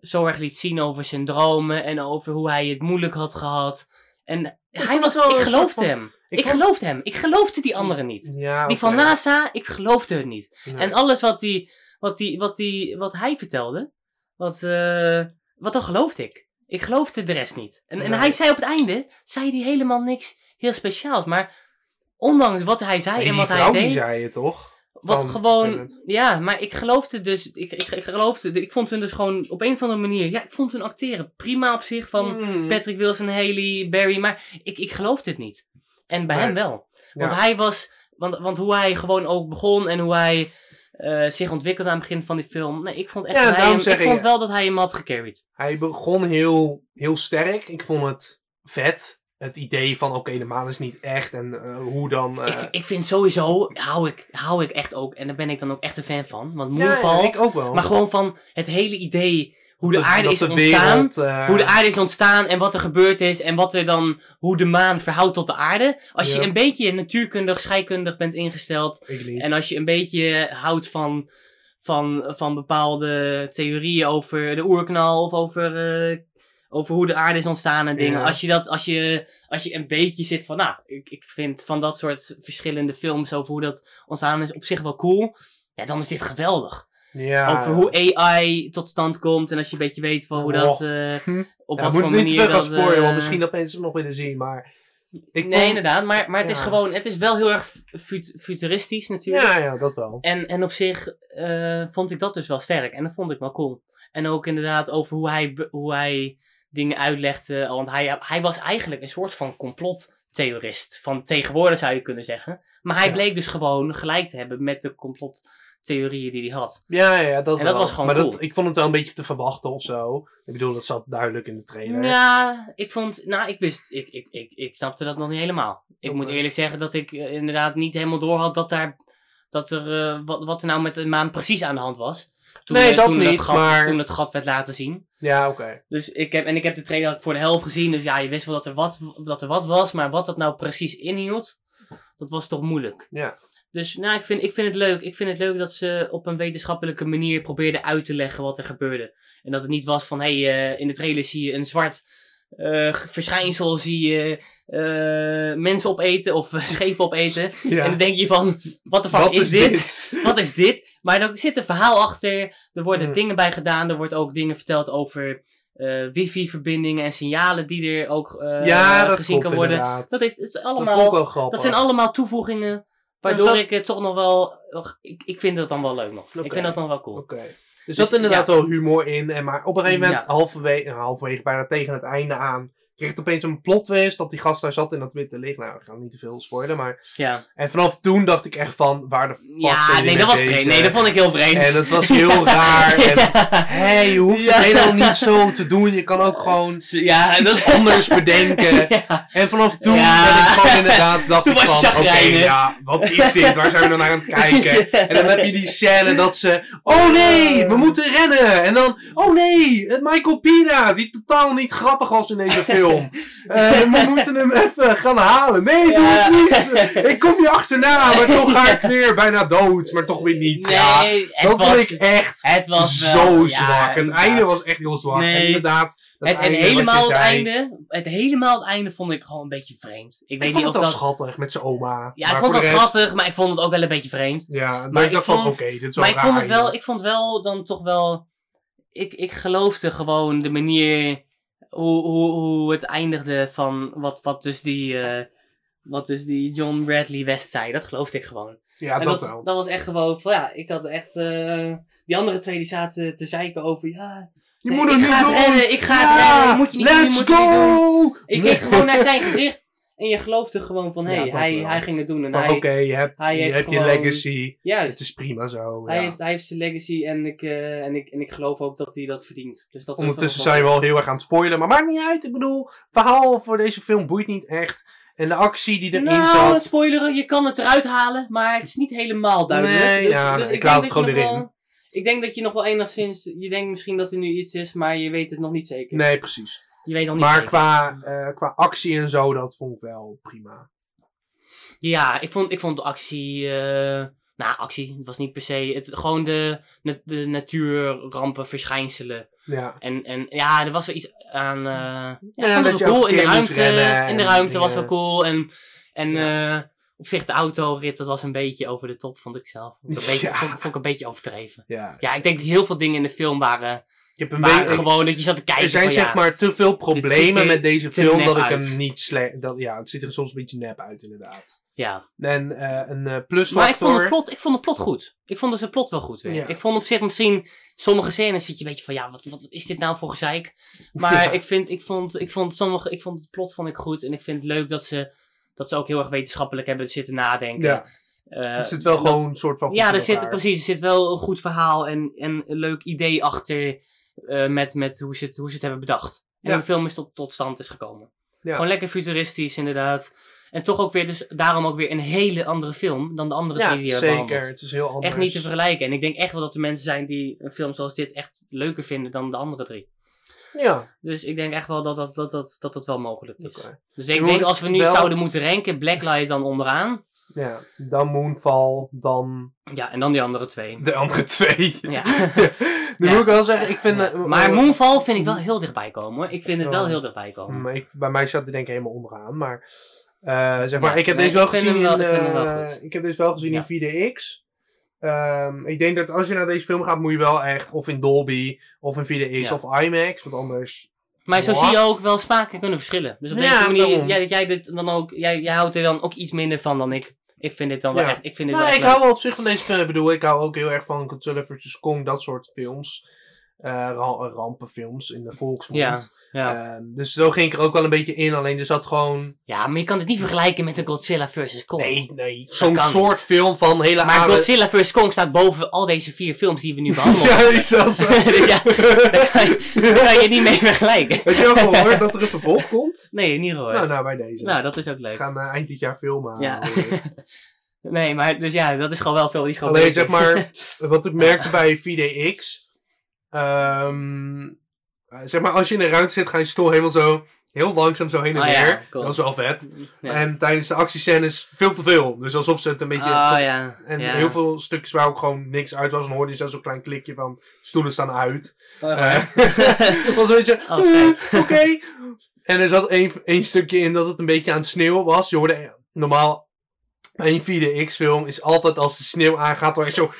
zo erg liet zien over zijn dromen en over hoe hij het moeilijk had gehad. En hij vond was, ik geloofde van- hem. ik Ik, vond- geloofde hem. Ik geloofde die anderen niet. Ja, Die van. NASA, ik geloofde het niet. Nee. En alles wat, die, wat, die, wat, die, wat hij vertelde, wat, eh, wat dan geloofde ik. Ik geloofde de rest niet. En, en hij zei op het einde, zei hij helemaal niks heel speciaals. Maar ondanks wat hij zei Nee, en wat hij vrouw die deed, zei het toch? Wat gewoon, ja, maar ik geloofde dus, ik, ik, ik geloofde, ik vond hun dus gewoon op een of andere manier, ja, ik vond hun acteren prima op zich van Mm. Patrick Wilson, Haley, Barry, maar ik, ik geloofde het niet. En bij Maar- hem wel. Want Ja. hij was, want, want hoe hij gewoon ook begon en hoe hij eh, zich ontwikkelde aan het begin van die film. Nee, ik vond echt Ja, hij ik ik- vond wel dat hij hem had gecarried. Hij begon heel, heel sterk. Ik vond het vet. Het idee van, oké, de maan is niet echt. En eh, hoe dan... eh, ik, ik vind sowieso, hou ik, hou ik echt ook, en daar ben ik dan ook echt een fan van. Want Moonfall, ja, ik ook wel. maar gewoon van het hele idee hoe de aarde is de ontstaan. wereld, eh, Hoe de aarde is ontstaan en wat er gebeurd is en wat er dan, hoe de maan verhoudt tot de aarde. Als je een beetje natuurkundig, scheikundig bent ingesteld en als je een beetje houdt van, van, van bepaalde theorieën over de oerknal of over, over hoe de aarde is ontstaan en dingen. Ja. Als, je dat, als, je, als je een beetje zit van, nou, ik, ik vind van dat soort verschillende films over hoe dat ontstaan is op zich wel cool. Ja, dan is dit geweldig. ja, Over hoe AI tot stand komt en als je een beetje weet van hoe dat, Hm. op ja, wat voor niet manier te gaan dat... spoilen, eh, want misschien dat mensen het nog willen zien, maar... Ik nee, vond- inderdaad, maar, maar het is gewoon, het is wel heel erg fut- futuristisch natuurlijk. Ja, ja, dat wel. En, en op zich eh, vond ik dat dus wel sterk. En dat vond ik wel cool. En ook inderdaad over hoe hij, hoe hij dingen uitlegde. Want hij, hij was eigenlijk een soort van complottheorist. Van tegenwoordig zou je kunnen zeggen. Maar hij Ja. bleek dus gewoon gelijk te hebben met de complottheorieën die hij had. Ja, ja, dat En dat wel. was gewoon Maar cool. dat, ik vond het wel een beetje te verwachten of zo. Ik bedoel, dat zat duidelijk in de trailer. Ja, ik vond, nou, ik wist, ik, ik, ik, ik snapte dat nog niet helemaal. Ik moet eerlijk zeggen dat ik eh, inderdaad niet helemaal door had dat daar, dat er, eh, wat, wat er nou met de maan precies aan de hand was. Toen, Nee, eh, dat toen niet, gat, maar- Toen het gat werd laten zien. Ja, oké. Dus ik heb, en ik heb de trailer voor de helft gezien, dus ja, je wist wel dat er wat, dat er wat was, maar wat dat nou precies inhield, dat was toch moeilijk. Ja. Dus nou, ik vind, ik vind het leuk. Ik vind het leuk dat ze op een wetenschappelijke manier probeerden uit te leggen wat er gebeurde. En dat het niet was van, hé, hey, eh, in de trailer zie je een zwart eh, verschijnsel, zie je eh, mensen opeten of eh, schepen opeten. Ja. En dan denk je van, wat de fuck is, dit? Wat is dit? Maar er zit een verhaal achter. Er worden Hmm. dingen bij gedaan. Er wordt ook dingen verteld over wifi-verbindingen en signalen die er ook ja, dat gezien kan worden. inderdaad. Dat, heeft, het is allemaal, dat zijn allemaal toevoegingen. Waardoor ik het toch nog wel. Ik, ik vind dat dan wel leuk nog. Ik vind dat dan wel cool. Oké. Er zat inderdaad wel humor in. En maar op een gegeven moment, Ja. halverwege, halverwege bijna tegen het einde aan, kreeg het opeens een plot twist dat die gast daar zat in dat witte licht. Nou, ik ga niet te veel spoilen, maar... Ja, En vanaf toen dacht ik echt van, waar de fuck ja nee, dat was vreemd. Nee, dat vond ik heel vreemd. En het was heel raar. En, ja. hé, je hoeft Ja. het helemaal niet zo te doen. Je kan ook gewoon ja, dat iets anders bedenken. ja. En vanaf toen ik gewoon inderdaad, dacht Toen ik van, oké, ja, wat is dit? Waar zijn we dan naar aan het kijken? En dan heb je die scène dat ze, oh nee, we moeten rennen. En dan, oh nee, Michael Pina, die totaal niet grappig was in deze film. Eh, we moeten hem even gaan halen. Nee, doe het niet. Ik kom je achterna, maar toch ga ik weer bijna dood. Maar toch weer niet. ja, het dat was, vond ik echt het was zo wel, ja, zwak. het einde was echt heel zwak. Nee. En inderdaad, Het, en helemaal het einde, het helemaal het einde vond ik gewoon een beetje vreemd. Ik weet Ik niet vond of het wel dat... schattig met zijn oma. Ja, ik vond het wel rest- schattig, maar ik vond het ook wel een beetje vreemd. Ja, maar ik vond- oké, dit is wel Maar ik vond het wel, ik vond wel dan toch wel... Ik, ik geloofde gewoon de manier hoe, hoe, hoe het eindigde van wat, wat dus die... eh, wat dus die John Bradley West zei, dat geloofde ik gewoon. Ja, dat, dat, wel. dat was echt gewoon van, ja, ik had echt... eh, die andere twee die zaten te zeiken over, ja... Je nee, moet ik ga het doen. redden, ik ga het redden, moet je niet doen, Let's moet je niet doen. go! Ik keek gewoon naar zijn gezicht en je geloofde gewoon van, hé, hey, hij, wel. hij ging het doen. En Oké, je hebt, hij je, heeft hebt je legacy. juist, Het is prima zo. hij, ja. heeft, hij heeft zijn legacy en ik, eh, en, ik, en ik geloof ook dat hij dat verdient. Dus dat Ondertussen zijn we al heel erg aan het spoilen. Maar maakt niet uit. Ik bedoel, verhaal voor deze film boeit niet echt. En de actie die erin Nou, zat. het spoileren, je kan het eruit halen, maar het is niet helemaal duidelijk. Nee, dus, ja, dus ik ik laat het gewoon erin. wel- Ik denk dat je nog wel enigszins, je denkt misschien dat er nu iets is, maar je weet het nog niet zeker. Nee, precies. Je weet nog niet Maar zeker. qua, eh, qua actie en zo, dat vond ik wel prima. Ja, ik vond, ik vond de actie. eh, nou, actie. Het was niet per se. Het, gewoon de, de, natuurrampen, verschijnselen. Ja. En, en ja, er was wel iets aan. eh ja, Ja, vond dat wel cool. In de ruimte, in de en ruimte was wel cool. En, en Ja. op zich, de autorit, dat was een beetje over de top, vond ik zelf. Vond ik een beetje, Ja. vond, vond ik een beetje overdreven. ja. Ja, ik denk heel veel dingen in de film waren, Ik heb een waren beetje, gewoon dat je zat te kijken. er zijn van, zeg ja, maar te veel problemen met deze film dat ik uit. hem niet slecht. Dat, ja, het ziet er soms een beetje nep uit, inderdaad. Ja. En eh, een eh Maar ik vond, het plot, ik vond het plot goed. Ik vond dus het plot wel goed weer. Ja. Ik vond op zich misschien... Sommige scènes zit je een beetje van... Ja, wat, wat, is dit nou voor gezeik? Maar Ja. ik, vind, ik, vond, ik, vond sommige, ik vond het plot vond ik goed. En ik vind het leuk dat ze, dat ze ook heel erg wetenschappelijk hebben zitten nadenken. Ja. Eh, er zit wel dat- gewoon een soort van... Ja, er zit, precies, er zit wel een goed verhaal en, en een leuk idee achter eh, met, met hoe, ze het, hoe ze het hebben bedacht. En Ja. hoe de film is tot, tot stand is gekomen. Ja. Gewoon lekker futuristisch, inderdaad. En toch ook weer, dus daarom ook weer een hele andere film dan de andere Ja, drie die hebben zeker. behandeld. Het is heel anders. Echt niet te vergelijken. En ik denk echt wel dat er mensen zijn die een film zoals dit echt leuker vinden dan de andere drie. Ja, Dus ik denk echt wel dat dat, dat, dat, dat, dat wel mogelijk is. Dus ik denk als we nu wel- zouden moeten ranken, Blacklight dan onderaan. Ja, dan Moonfall, dan Ja, en dan die andere twee. de andere twee. Ja. Nu Ja. moet ik wel zeggen, ik vind... Eh, Maar eh, Moonfall vind ik wel heel dichtbij komen hoor. Ik vind het wel Oh. heel dichtbij komen. mm, ik, bij mij staat hij denk ik helemaal onderaan, maar... eh, zeg maar, Ja, ik heb nee, deze wel ik gezien wel- in... ik wel eh, ik heb deze wel gezien in 4DX. Ehm, ik denk dat als je naar deze film gaat, moet je wel echt of in Dolby, of in 4DX, Ja. of IMAX, want anders... Maar zo zie je ook wel smaken kunnen verschillen. Dus op Ja, deze manier, jij, dat jij, dit dan ook, jij, jij houdt er dan ook iets minder van dan ik. Ik vind dit dan wel Ja. echt, ik vind dit Nou, wel ik hou wel op zich van deze film. Ik bedoel, ik hou ook heel erg van Godzilla vs. Kong, dat soort films. Eh, ra- rampenfilms in de volksmond. Ja, ja. Ehm, dus zo ging ik er ook wel een beetje in. Alleen er zat gewoon... ja, maar je kan het niet vergelijken met een Godzilla vs. Kong. Nee, nee. Zo'n soort niet. film van hele Maar Godzilla vs. Kong staat boven al deze vier films die we nu behandelen. ja, is wel zo. Dus ja, daar kan, je, daar kan je niet mee vergelijken. Heb je ook gehoord dat er een vervolg komt? Nee, niet gehoord. Nou, nou, bij deze. Nou, dat is ook We leuk. gaan eh, eind dit jaar filmen. Ja. hoor. Nee, maar dus ja, dat is gewoon wel veel. Die is gewoon Alleen zeg maar, wat ik merkte bij 4DX. Ehm, eh, zeg maar, als je in een ruimte zit, ga je stoel helemaal zo heel langzaam zo heen en Oh ja, weer. cool. Dat is wel vet. Ja. En tijdens de actiescènes veel te veel. Dus alsof ze het een beetje. Ah, ja. En ja. heel veel stukjes waar ook gewoon niks uit was. Dan hoorde je zelfs zo'n klein klikje van stoelen staan uit. Oh, Eh, was een beetje. Oh, eh. Oké. En er zat één, één stukje in dat het een beetje aan het sneeuwen was. Je hoorde normaal. Bij een 4DX-film is altijd als de sneeuw aangaat, dan is zo.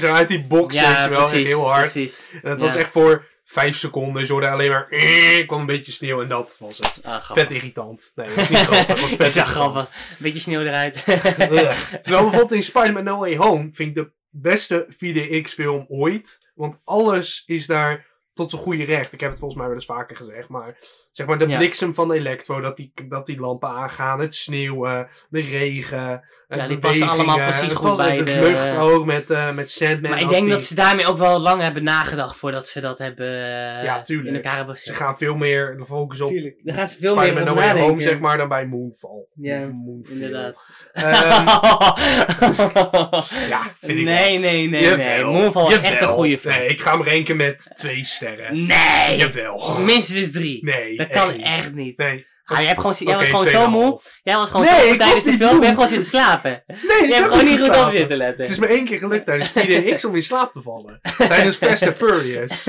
Zo uit die box, weet je wel, precies, heel hard. Precies. En het Ja. was echt voor vijf seconden. Hoorde alleen maar. Er kwam een beetje sneeuw en dat was het. Ah. Vet irritant. Nee, dat was niet grappig. Dat was vet Dat grappig. Beetje sneeuw eruit. Terwijl bijvoorbeeld in Spider-Man No Way Home vind ik de beste 4DX-film ooit. Want alles is daar tot zijn goede recht. Ik heb het volgens mij wel eens vaker gezegd. Maar zeg maar de Ja. bliksem van Electro, dat die, dat die lampen aangaan. Het sneeuwen, de regen. Het Ja, die passen allemaal precies goed bij de, de- lucht ook met, eh met Sandman. maar ik denk die- dat ze daarmee ook wel lang hebben nagedacht voordat ze dat hebben eh, Ja, tuurlijk. in elkaar hebben Ze gaan veel meer focussen op Tuurlijk. Daar gaan ze veel meer op No. Home, zeg maar, dan bij Moonfall. Ja, Moonfall. Inderdaad. Ehm, ja, vind ik nee, nee, nee, nee. Moonfall is echt een goede film. Nee, ik ga hem ranken met twee sterren. Nee! Jawel. Minstens drie. Nee, dat kan niet. echt niet. Nee. Ah, jij, hebt gewoon, jij was gewoon zo moe. 2,5. Jij was gewoon Nee, zo moe tijdens was de film. Je hebt gewoon zitten slapen. Nee, Je hebt heb gewoon niet goed op zitten letten. Het is me één keer gelukt tijdens 4DX om in slaap te vallen. Tijdens Fast and Furious.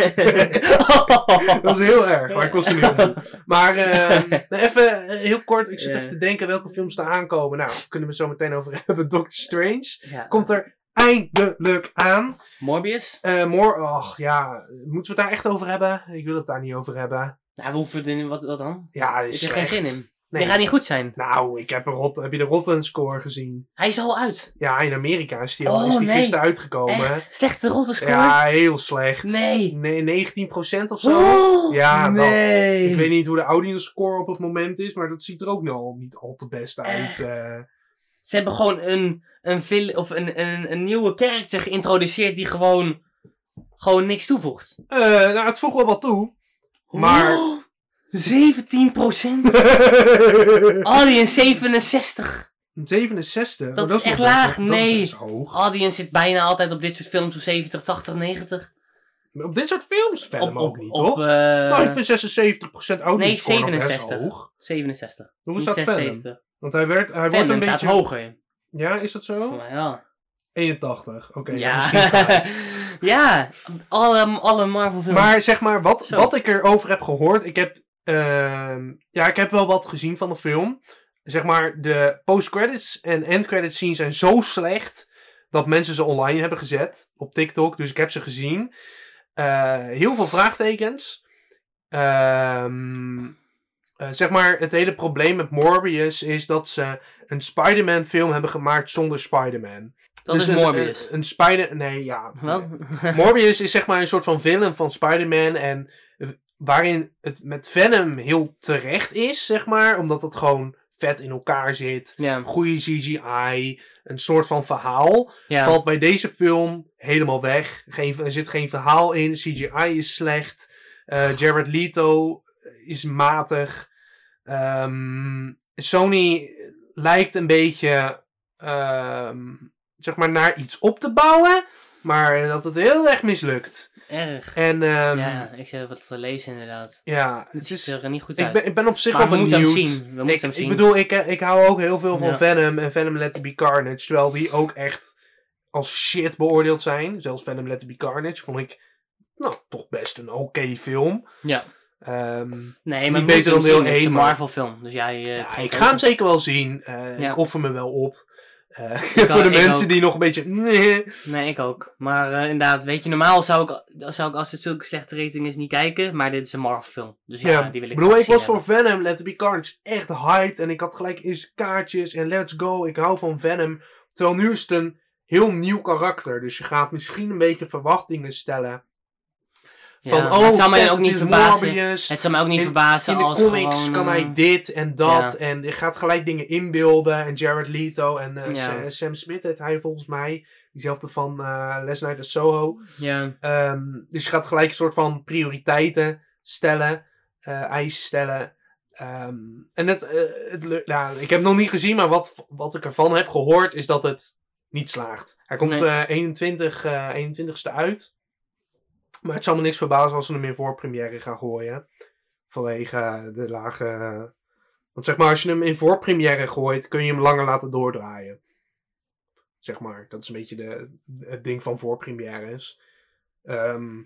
Dat was heel erg, maar ik was er niet op. Maar eh, nou, even eh, heel kort, ik zit even te denken welke films er aankomen. Nou, kunnen we zo meteen over hebben. Doctor Strange Ja. komt er eindelijk aan. Morbius? Eh more, ach ja, moeten we het daar echt over hebben? Ik wil het daar niet over hebben. Nou, we hoeven in, wat, wat dan? Ja, is heb er geen zin in. Nee. Die gaat niet goed zijn. Nou, ik heb, een rot, heb je de Rotten score gezien? Hij is al uit. Ja, in Amerika is die, al, Oh, is die nee. gisteren uitgekomen. Echt? Slechte rotte score? Ja, heel slecht. Nee. Nee, 19% of zo. Oh, ja, nee. dat. Ik weet niet hoe de audience score op het moment is, maar dat ziet er ook nou niet al te best uit. Eh. Ze hebben gewoon een, een, of een, een, een nieuwe karakter geïntroduceerd die gewoon, gewoon niks toevoegt. Eh, nou, het voegt wel wat toe. Maar... Oh, 17%? Audience 67. 67? Dat Oh, is echt nog laag. dat is Nee. hoog. Audience zit bijna altijd op dit soort films op 70, 80, 90. Op dit soort films verder ook niet, op, toch? eh, nou, ik vind 76% audience nee, score nog best 67. hoog. 67. Hoe staat Venom? 76. Want hij, werd, hij wordt een beetje... hoger. Ja, is dat zo? Maar ja. 81. Oké, ja. Ja, gelijk. ja. Alle, alle Marvel films. Maar zeg maar, wat, Zo. wat ik erover heb gehoord, ik heb, ehm, ja, ik heb wel wat gezien van de film. Zeg maar, de post-credits en end-credits scenes zijn zo slecht dat mensen ze online hebben gezet op TikTok. Dus ik heb ze gezien. Eh, heel veel vraagtekens. Ehm, eh, zeg maar, het hele probleem met Morbius is dat ze een Spider-Man film hebben gemaakt zonder Spider-Man. Dat Dus is Morbius. Een, een Spider... Nee, ja. Wat? Morbius is zeg maar een soort van villain van Spider-Man. En waarin het met Venom heel terecht is, zeg maar. Omdat het gewoon vet in elkaar zit. Ja, Goede CGI, een soort van verhaal. Valt bij deze film helemaal weg. Geen, er zit geen verhaal in. CGI is slecht. Eh, Jared Leto is matig. Ehm, Sony lijkt een beetje ehm, zeg maar naar iets op te bouwen. Maar dat het heel erg mislukt. erg. En ehm, ja, ja, ik zit wat te lezen inderdaad. het Het is, ziet er niet goed ik, uit. ben, ik ben op zich Maar wel we moeten hem benieuwd. zien. We Ik, moeten hem ik zien. bedoel, ik, ik hou ook heel veel van Ja. Venom en Venom Let It Be Carnage. Terwijl die ook echt als shit beoordeeld zijn. Zelfs Venom Let It Be Carnage vond ik nou, toch best een oké film. Ja. Ehm, Nee, maar beter dan hem deel. Het is een Marvel film. Dus jij... eh, ja, ik ga hem zeker wel zien. Eh, Ja. Ik offer me wel op. Eh, voor de mensen ook. die nog een beetje... Nee. Nee, ik ook. Maar eh, inderdaad, weet je, normaal zou ik, zou ik als het zulke slechte rating is niet kijken. Maar dit is een Marvel film. Dus ja, Ja, die wil ik graag ik was voor Venom, Let It Be Carnage, echt hyped. En ik had gelijk eens kaartjes en let's go, ik hou van Venom. Terwijl nu is het een heel nieuw karakter. Dus je gaat misschien een beetje verwachtingen stellen. Van, Ja, maar oh, het zou mij ook niet verbazen. Morbius. Het zou me ook niet In- verbazen In de als comics gewoon, kan hij dit en dat. ja. En je gaat gelijk dingen inbeelden. En Jared Leto en eh, Ja. Sam Smith heet hij volgens mij. Diezelfde van eh Les Night at Soho. Ja, Ehm, dus je gaat gelijk een soort van prioriteiten stellen, eh, eisen stellen. Ehm, en het, het, nou, ik heb het nog niet gezien, maar wat, wat ik ervan heb gehoord is dat het niet slaagt. Hij komt Nee. eh 21, eh 21ste uit. Maar het zal me niks verbazen als ze hem in voorpremière gaan gooien. Vanwege eh, de lage... want zeg maar, als je hem in voorpremière gooit, kun je hem langer laten doordraaien. Zeg maar, dat is een beetje de, het ding van voorpremières. Ehm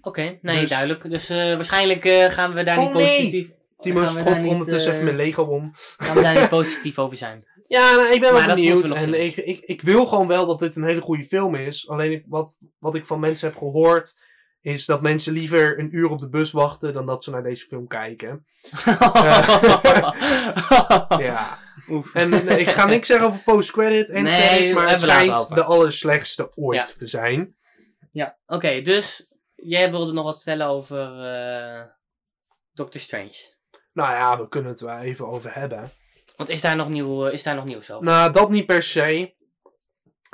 oké. Nee, Dus- duidelijk. Dus eh, waarschijnlijk eh, gaan we daar Oh, niet nee! positief... Timo daar schopt niet, ondertussen eh, even mijn Lego om. Gaan we daar niet positief over zijn. Ja, nou, ik ben Maar wel benieuwd. we En ik, ik, ik wil gewoon wel dat dit een hele goede film is. Alleen ik, wat, wat ik van mensen heb gehoord, is dat mensen liever een uur op de bus wachten dan dat ze naar deze film kijken. Ja. Oef. En eh, ik ga niks zeggen over post-credit en Nee, credits, maar het schijnt over. de allerslechtste ooit Ja. te zijn. Ja, oké. dus jij wilde nog wat vertellen over eh Doctor Strange. Nou ja, we kunnen het er wel even over hebben. Want is daar nog, nieuw, is daar nog nieuws over? Nou, dat niet per se.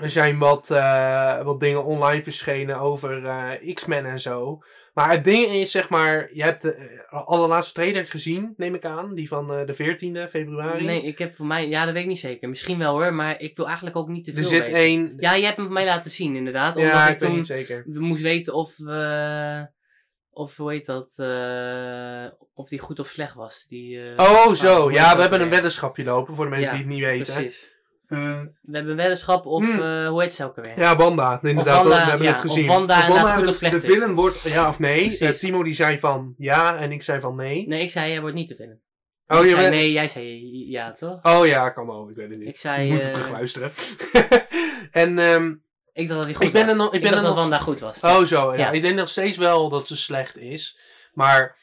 Er zijn wat, eh, wat dingen online verschenen over eh, X-Men en zo. Maar het ding is, zeg maar, je hebt de eh, allerlaatste trailer gezien, neem ik aan. Die van de 14e februari. Nee, ik heb voor mij... Ja, dat weet ik niet zeker. Misschien wel hoor, maar ik wil eigenlijk ook niet te veel er zit weten. één... Ja, je hebt hem voor mij laten zien inderdaad. Omdat ja, ik, ik weet toen niet zeker. moest weten of... of hoe heet dat? of die goed of slecht was. Die, Oh, zo. Ja, we hebben een weddenschapje lopen, voor de mensen Ja, die het niet weten. Precies. Eh, We hebben weddenschap of... Hmm. eh, hoe heet ze ook alweer? ja, Wanda, inderdaad. Wanda, dat- we hebben ja, het gezien. of Wanda Of inderdaad goed de- of slecht De is. villain wordt ja of nee. Eh, Timo die zei van ja en ik zei van nee. Nee, ik zei jij wordt niet te vinden. Oh, ik je zei bent- nee, jij zei ja, toch? Oh ja, kan wel. Ik weet het niet. Ik zei... Ik moet het terugluisteren. en, ehm, Ik dacht dat hij goed Ik ben was. er nog- ik ben dacht er dat nog- Wanda goed was. oh zo. Ja. Ja. Ik denk nog steeds wel dat ze slecht is. Maar,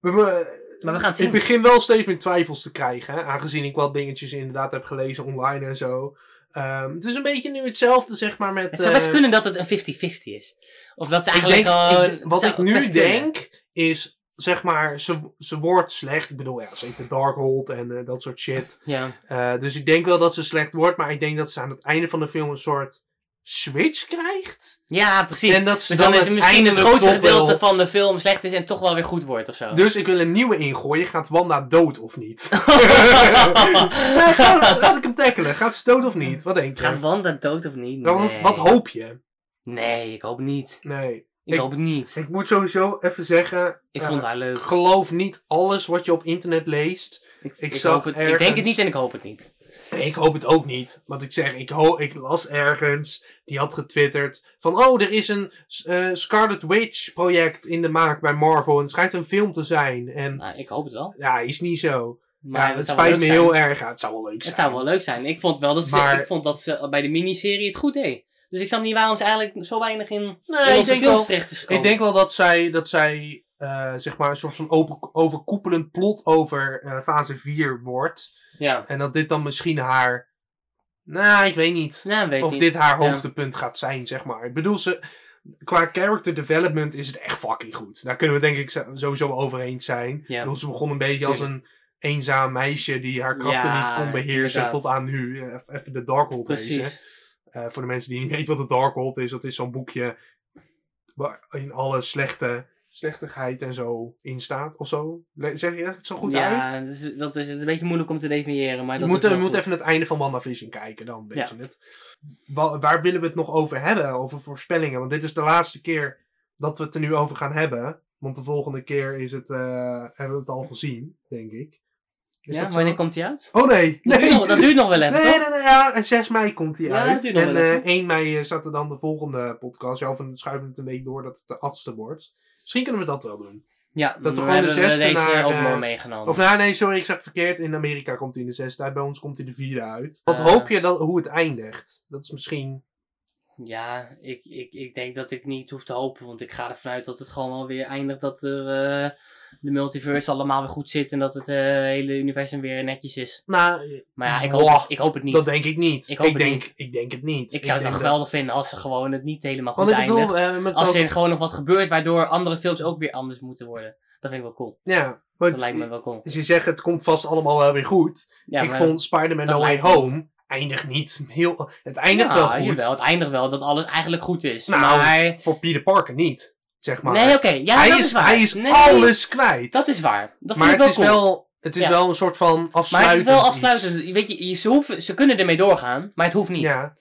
we- Maar we gaan het zien. ik begin wel steeds meer twijfels te krijgen. Hè, aangezien ik wat dingetjes inderdaad heb gelezen online en zo. Ehm, het is een beetje nu hetzelfde, zeg maar, met... Het zou best eh, kunnen dat het een 50-50 is. Of dat ze eigenlijk gewoon... wat ik nu kunnen. denk, is, zeg maar, ze, ze wordt slecht. Ik bedoel, ja, ze heeft een Darkhold en eh, dat soort shit. Ja. Eh, dus ik denk wel dat ze slecht wordt, maar ik denk dat ze aan het einde van de film een soort switch krijgt. ja, precies. En dat ze dus dan, is het misschien het grootste gedeelte van de film slecht is en toch wel weer goed wordt of zo. Dus ik wil een nieuwe ingooien. Gaat Wanda dood of niet? Nee, ga- laat ik hem tackelen. Gaat ze dood of niet? Wat denk je? Gaat Wanda dood of niet? Nou, wat, wat hoop je? Nee, ik hoop niet. Nee. Ik, Ik- hoop het niet. Ik moet sowieso even zeggen. Ik eh, vond haar leuk. Geloof niet alles wat je op internet leest. Ik, ik ik, zag het, ik denk het niet en ik hoop het niet. Ik hoop het ook niet. Want ik zeg, ik, ho ik las ergens. Die had getwitterd. Van, oh, er is een eh, Scarlet Witch project in de maak bij Marvel. En het schijnt een film te zijn. En Nou, ik hoop het wel. ja, is niet zo. Maar ja, het spijt me zijn. heel erg. Ja, het zou wel leuk zijn. Het zou wel leuk zijn. Ik vond wel dat ze, Maar- ik vond dat ze bij de miniserie het goed deed. Dus ik snap niet waarom ze eigenlijk zo weinig in, Nee, in onze films terecht is gekomen. Ik denk wel dat zij, dat zij eh, zeg maar een soort van open, overkoepelend plot over eh, fase 4 wordt. Ja, En dat dit dan misschien haar... Nou, ik weet niet. nou, weet of niet. dit haar Ja. hoogtepunt gaat zijn, zeg maar. Ik bedoel, ze, qua character development is het echt fucking goed. Daar kunnen we denk ik sowieso over eens zijn. Ja. bedoel, ze begon een beetje als een eenzaam meisje die haar krachten Ja, niet kon beheersen inderdaad. tot aan nu. Eh, Even de Darkhold lezen. Precies. Eh, voor de mensen die niet weten wat de Darkhold is, dat is zo'n boekje waarin alle slechte, slechtigheid en zo in staat of zo. Le- Zeg je het zo goed ja, uit? dat is, dat is een beetje moeilijk om te definiëren. Maar Je dat moet, je goed. even het einde van WandaVision kijken, dan weet Ja. je het. Wa- waar willen we het nog over hebben? Over voorspellingen? Want dit is de laatste keer dat we het er nu over gaan hebben. Want de volgende keer is het, eh, hebben we het al gezien, denk ik. Is Ja, wanneer komt hij uit? Oh nee, Dat, nee. duurt nog, dat duurt nog wel even, Nee, toch? nee, nee, ja, en 6 mei komt hij Ja, uit. en wel eh, even. 1 mei eh, staat er dan de volgende podcast. Ja, of we schuiven het een week door dat het de achtste wordt. Misschien kunnen we dat wel doen. Ja, Dat we we gewoon de zesde deze naar, ook eh, meegenomen. Of nou, nee, sorry, ik zeg het verkeerd. In Amerika komt hij in de zesde uit. Bij ons komt hij de vierde uit. Wat Eh. hoop je dat, hoe het eindigt? Dat is misschien... Ja, ik, ik, ik denk dat ik niet hoef te hopen, want ik ga ervan uit dat het gewoon wel weer eindigt dat er eh, de multiverse allemaal weer goed zit en dat het eh, hele universum weer netjes is. Nou, Maar ja, ik hoop, ik hoop het niet. dat denk ik niet. Ik hoop het denk, niet. Ik denk het niet. ik zou het dat- geweldig vinden als ze gewoon het niet helemaal goed bedoel, eindigt. eh, Als ook- er gewoon nog wat gebeurt waardoor andere films ook weer anders moeten worden. Dat vind ik wel cool. Ja, Dat lijkt me wel cool. als je zegt het komt vast allemaal wel weer goed. Ja, ik vond Spider-Man No Way Home eindigt niet heel... Het eindigt ja, wel goed. Jawel, het eindigt wel dat alles eigenlijk goed is. Nou, maar... Voor Peter Parker niet, zeg maar. Nee, oké. ja, hij, dat is, is waar. hij is Nee, alles kwijt. Dat is waar. Dat maar vind het ik is, wel cool. wel, het is Ja. wel een soort van Maar afsluitend het is wel iets. afsluitend. Weet je, je- ze, hoeven, ze kunnen ermee doorgaan, maar het hoeft niet. Ja,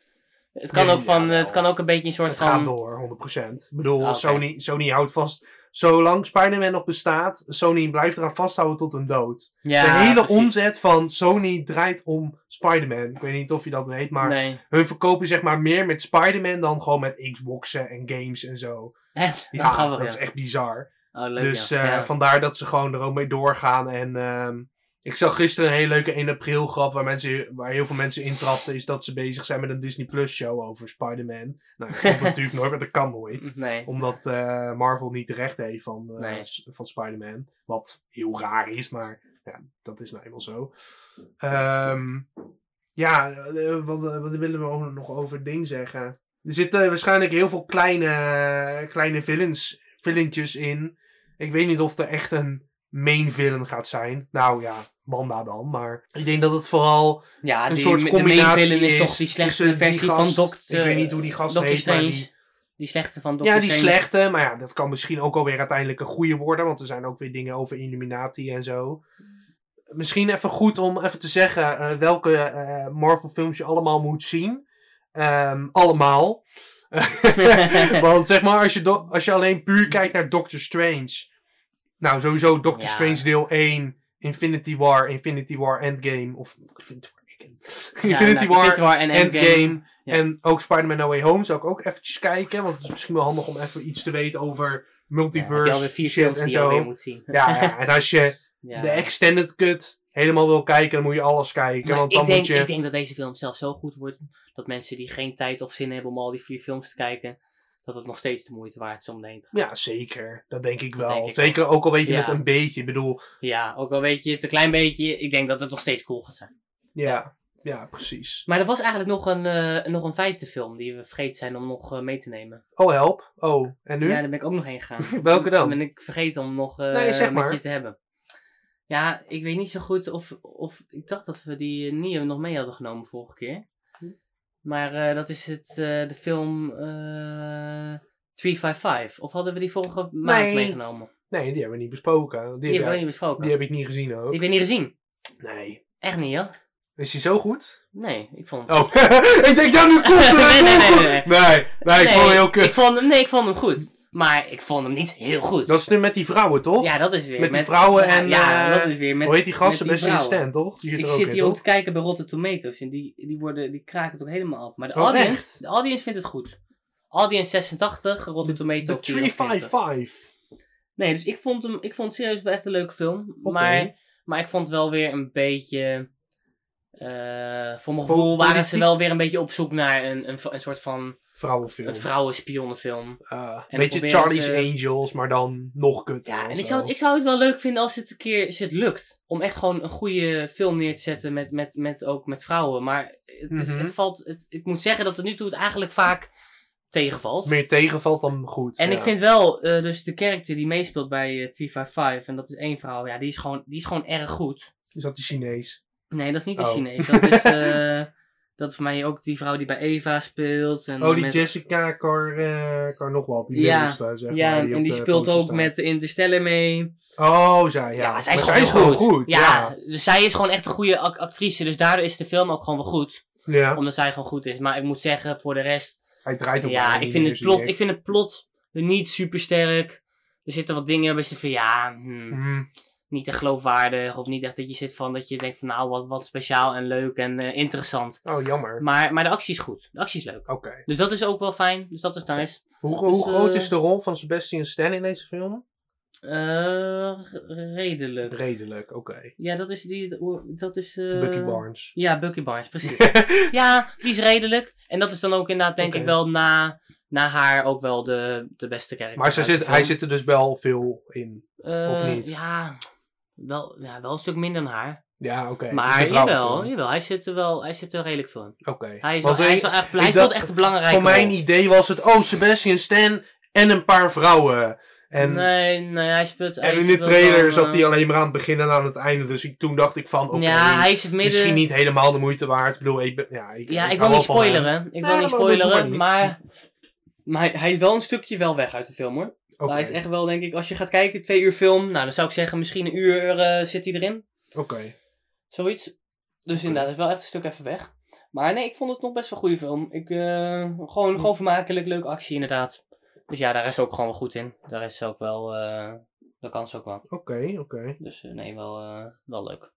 Het kan Nee, ook van, jawel. het kan ook een beetje een soort het van. gaat door, 100%. Ik bedoel, Ah, oké. Sony, Sony houdt vast... Zolang Spider-Man nog bestaat, Sony blijft eraan vasthouden tot een dood. Ja, de hele precies. omzet van Sony draait om Spider-Man. Ik weet niet of je dat weet, maar Nee, hun verkopen zeg maar meer met Spider-Man dan gewoon met Xboxen en games en zo. echt. Ja, we dat is echt bizar. Oh, leuk, dus ja. eh, vandaar dat ze gewoon er ook mee doorgaan. En ehm, ik zag gisteren een hele leuke 1 april grap waar, mensen, waar heel veel mensen intrapten. Is dat ze bezig zijn met een Disney Plus show over Spider-Man. Nou, dat komt natuurlijk nooit, maar dat kan nooit. Nee. Omdat eh, Marvel niet de rechten heeft van, eh, Nee. van Spider-Man. Wat heel raar is, maar ja, dat is nou eenmaal zo. Ehm, ja, eh, wat, wat willen we nog over het ding zeggen? Er zitten waarschijnlijk heel veel kleine, kleine villains, villaintjes in. Ik weet niet of er echt een main villain gaat zijn. Nou ja, Wanda dan. Maar ik denk dat het vooral Ja, een die, soort de main combinatie villain is, is toch die slechte versie gast- van Doctor... ik weet niet hoe die gast Doctor heet, maar Strange. die- Die slechte van Doctor Ja, die Strange. slechte, maar ja, dat kan misschien ook alweer uiteindelijk een goede worden, want er zijn ook weer dingen over Illuminati en zo. Misschien even goed om even te zeggen eh, welke eh, Marvel films je allemaal moet zien. Ehm, allemaal. want zeg maar, als je, als je alleen puur kijkt naar Doctor Strange. Nou, sowieso Doctor Ja. Strange deel 1, Infinity War, Infinity War Endgame. Of Infinity War, Ja, Infinity nou, War, Infinity War en Endgame. Endgame. Ja. En ook Spider-Man No Way Home zou ik ook eventjes kijken. Want het is misschien wel handig om even iets te weten over Ja, multiverse je alweer vier shit films en die je alweer zo. moet zien. Ja, ja, en als je Ja. de extended cut helemaal wil kijken, dan moet je alles kijken. Maar want ik, dan denk, moet je... ik denk dat deze film zelfs zo goed wordt dat mensen die geen tijd of zin hebben om al die vier films te kijken, dat het nog steeds de moeite waard is om erheen te gaan. Ja, zeker. Dat denk ik Dat wel. denk ik zeker ook al weet je Ja. het een beetje. Ik bedoel, Ja, ook al weet je het een klein beetje, ik denk dat het nog steeds cool gaat zijn. ja, ja precies. Maar er was eigenlijk nog een, eh, nog een vijfde film die we vergeten zijn om nog eh, mee te nemen. Oh, help. Oh, en nu? Ja, daar ben ik ook nog heen gegaan. Welke dan? Ben ik vergeten om nog eh, Nee, zeg met je te hebben. Ja, ik weet niet zo goed of, of ik dacht dat we die Nio nog mee hadden genomen vorige keer. Maar eh, dat is het, eh, de film eh 355. Of hadden we die vorige maand meegenomen? Nee, die hebben we niet besproken. Die, Die heb, hebben we niet besproken. die heb ik niet gezien ook. Ik ben niet gezien. Nee. Echt niet, hoor. Is die zo goed? Nee, ik vond Oh, ik denk dat nu komt Nee, nee, nee, nee. Nee, nee, ik vond hem heel kut. Ik vond hem, nee, ik vond hem goed. Maar ik vond hem niet heel goed. Dat is nu met die vrouwen, toch? ja, dat is weer. met die vrouwen ja, en, Ja, eh, dat is weer met. Hoe heet die gast? met die Sebastian vrouwen. Stan, toch? Die zit Ik er ook zit in, hier om toch? te kijken bij Rotten Tomatoes en die, die, worden, die kraken het ook helemaal af. Maar de, Oh, audience, echt? de audience vindt het goed. Audience 86, Rotten Tomatoes 24. 355. Nee, dus ik vond hem ik vond het serieus wel echt een leuke film. Maar, maar ik vond het wel weer een beetje... eh, voor mijn gevoel waren ze wel weer een beetje op zoek naar een, een, een soort van Vrouwenfilm. een vrouwenspionnenfilm. Uh, dan beetje Charlie's ze- Angels, maar dan nog kutter. Ja, en ik zo. zou, ik zou het wel leuk vinden als het een keer als het lukt. Om echt gewoon een goede film neer te zetten met, met, met, ook met vrouwen. Maar het, is, Mhm. het valt, het, ik moet zeggen dat tot nu toe het eigenlijk vaak tegenvalt. Meer tegenvalt dan goed. En ja. ik vind wel, eh, dus de karakter die meespeelt bij eh, 355, en dat is één vrouw, ja, die is gewoon, die is gewoon erg goed. Is dat die Chinees? Nee, dat is niet de Oh. Chinees. Dat is, eh, dat is voor mij ook die vrouw die bij Eva speelt. En Oh, die met- Jessica Car, eh, Car nog wat. Die Ja, middelste, zeg Ja, maar, en op die de speelt ook staat. met Interstellar mee. Oh, zij, ja. Ja, zij is gewoon goed. Ja, ja. dus zij is gewoon echt een goede ac- actrice. Dus daardoor is de film ook gewoon wel goed. Ja, Omdat zij gewoon goed is. Maar ik moet zeggen, voor de rest... hij draait ook Ja, ik vind, het plot, ik. vind het plot niet super sterk. Er zitten wat dingen zit van ja, hmm, Mhm. Niet echt geloofwaardig. Of niet echt dat je zit van dat je denkt van nou wat, wat speciaal en leuk en eh, interessant. Oh, jammer. Maar, maar de actie is goed. De actie is leuk. Oké. Dus dat is ook wel fijn. Dus dat is nice. Hoe, hoe Dus, groot eh, is de rol van Sebastian Stan in deze film? Eh, redelijk. Redelijk, oké. Ja, dat is die. Dat is. eh, Bucky Barnes. Ja, Bucky Barnes, precies. ja, die is redelijk. En dat is dan ook inderdaad, denk ik wel, na, na haar ook wel de, de beste karakter. maar ze zit, hij zit er dus wel veel in. Of niet? Ja, wel, ja, wel een stuk minder dan haar. Ja, oké. maar jawel, jawel, hij zit er wel, hij zit er redelijk veel in. Oké. Hij, is wel, Want hij, ik- is wel echt, hij dacht- echt een belangrijke Voor mijn rol. idee was het, oh, Sebastian Stan en een paar vrouwen. En, nee, nee, hij speelt... hij en in de trailer zat eh, hij alleen maar aan het begin en aan het einde. Dus ik, toen dacht ik van, oké, Ja, hij is het midden... misschien niet helemaal de moeite waard. Ik bedoel, ik, ben- ja, ik, Ja, ik, wil niet van spoileren. Ik Nee, wil niet spoileren, maar maar... Maar hij, hij is wel een stukje wel weg uit de film, hoor. Hij is echt wel, denk ik, als je gaat kijken, twee uur film, nou, dan zou ik zeggen, misschien een uur eh, zit hij erin. oké. Zoiets. Dus inderdaad, hij is wel echt een stuk even weg. Maar nee, ik vond het nog best wel een goede film. Ik, eh, gewoon, gewoon vermakelijk, leuke actie inderdaad. Dus ja, daar is ook gewoon wel goed in. Daar is ook wel, eh dat kan ze ook wel. Oké, oké. Dus nee, wel, wel leuk.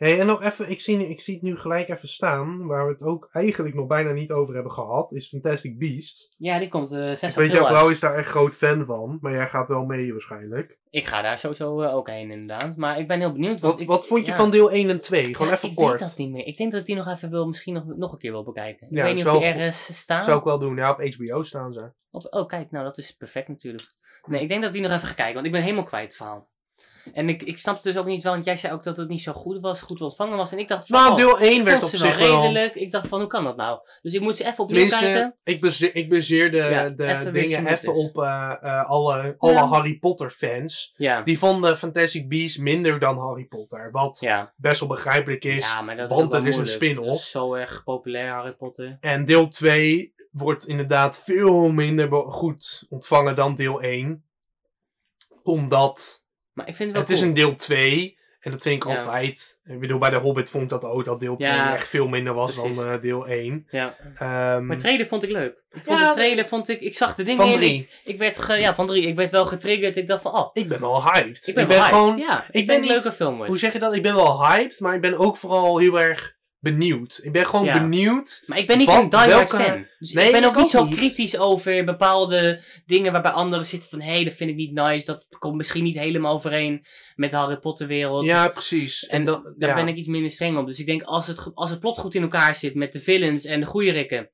Hey, en nog even, ik zie, ik zie het nu gelijk even staan, waar we het ook eigenlijk nog bijna niet over hebben gehad, is Fantastic Beasts. Ja, die komt eh 6 Ik weet, april jouw vrouw is daar echt groot fan van, maar jij gaat wel mee waarschijnlijk. Ik ga daar sowieso eh, ook heen inderdaad. Maar ik ben heel benieuwd. Wat, ik- wat vond je ja. van deel 1 en 2? Gewoon Ja, even ik kort. weet dat niet meer. Ik denk dat ik die nog even wil, misschien nog, nog een keer wil bekijken. Ik Ja, weet niet of die ergens staan. Zou ik wel doen, ja, op HBO staan ze. Op- oh, kijk, nou dat is perfect natuurlijk. Nee, ik denk dat ik die nog even ga kijken, want ik ben helemaal kwijt het verhaal. En ik, ik snapte dus ook niet, want jij zei ook dat het niet zo goed was, goed ontvangen was. En ik dacht van, Nou, oh, deel 1 ik werd op zich wel wel... redelijk. Ik dacht van, hoe kan dat nou? Dus ik moet ze even opnieuw kijken. Ik baseer, ik baseer de, Ja, de even weer zien dingen even op eh, eh, alle, alle Ja. Harry Potter fans. Ja, Die vonden Fantastic Beasts minder dan Harry Potter. Wat ja. best wel begrijpelijk is. ja, maar dat want ook wel het is een moeilijk. spin-off. Dat is zo erg populair, Harry Potter. En deel 2 wordt inderdaad veel minder be- goed ontvangen dan deel 1. Omdat Maar ik vind het wel het is een deel 2. En dat vind ik Ja. altijd. Ik bedoel, bij de Hobbit vond ik dat ook dat deel 2 Ja, echt veel minder was precies. dan eh, deel 1. Ja. Ehm, Maar trailer vond ik leuk. Ik vond Ja, de trailer, vond ik, ik zag de dingen Van drie. Ik, ik werd ge, ja, van drie. Ik werd wel getriggerd. Ik dacht van, oh, ik ben wel hyped. ik ben, hyped. gewoon. ja, ik, ben ben niet- leuke film. Hoe zeg je dat? Ik ben wel hyped, maar ik ben ook vooral heel erg benieuwd. Ik ben gewoon Ja. benieuwd. Maar ik ben niet Van een diehard welke- fan. Dus Nee, ik ben ik ook niet zo niet. kritisch over bepaalde dingen waarbij anderen zitten van... Hé, hey, dat vind ik niet nice. Dat komt misschien niet helemaal overeen met de Harry Potter wereld. Ja, precies. En dan, Daar ja. ben ik iets minder streng op. Dus ik denk, als het, als het plot goed in elkaar zit met de villains en de goede rikken...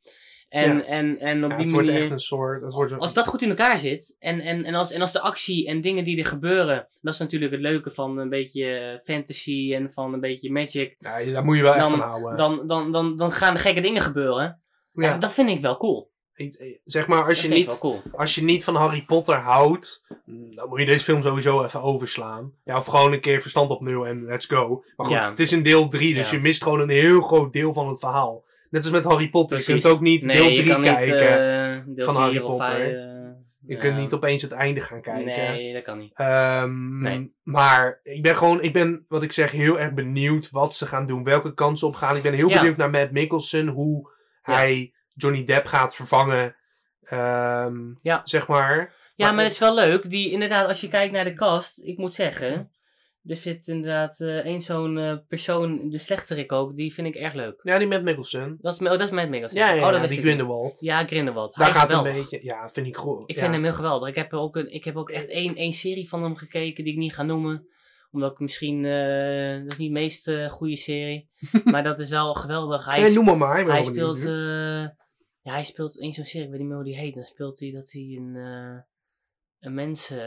En, Ja. en, en op Ja, die het wordt manier... echt een soort. Het wordt Als dat goed in elkaar zit, en, en, en, als, en als de actie en dingen die er gebeuren, dat is natuurlijk het leuke van een beetje eh, fantasy en van een beetje magic, ja, daar moet je wel echt dan- van houden. dan, dan, dan, dan gaan er gekke dingen gebeuren. ja. En dat vind ik wel cool. Ik- Zeg maar, als Dat je, niet, cool. als je niet van Harry Potter houdt, dan moet je deze film sowieso even overslaan. Ja, of gewoon een keer verstand op nul en let's go. Maar goed, Ja. het is in deel 3, dus Ja. je mist gewoon een heel groot deel van het verhaal. Net als met Harry Potter. Je kunt ook niet Nee, deel je 3 kan niet, kijken. eh, deel van Harry Potter. eh, je ja. kunt niet opeens het einde gaan kijken. Nee, dat kan niet. Ehm, Nee. Maar ik ben gewoon, ik ben, wat ik zeg, heel erg benieuwd wat ze gaan doen. Welke kansen op gaan. Ik ben heel Ja. benieuwd naar Matt Mikkelsen. Hoe Ja. hij Johnny Depp gaat vervangen. Ja. Zeg maar. Ja, Maar- maar dat is wel leuk. Die, inderdaad, als je kijkt naar de cast, ik moet zeggen, er zit inderdaad eh één zo'n eh, persoon, de slechterik ook, die vind ik erg leuk. Ja, die Matt Mikkelsen. Dat is, oh, dat is Matt Mikkelsen. Ja, ja, oh, dat die. Grindelwald. Ja, Grindelwald. Daar gaat een beetje, ja, vind ik goed. Ik ja. vind hem heel geweldig. Ik heb ook, een, ik heb ook echt één, één serie van hem gekeken die ik niet ga noemen. Omdat ik misschien, eh, dat is niet de meest eh, goede serie. maar dat is wel geweldig. Hij, noem maar maar. hij speelt, ja, hij speelt in zo'n serie, ik weet niet meer hoe die heet. Dan speelt hij dat hij een, een mensen,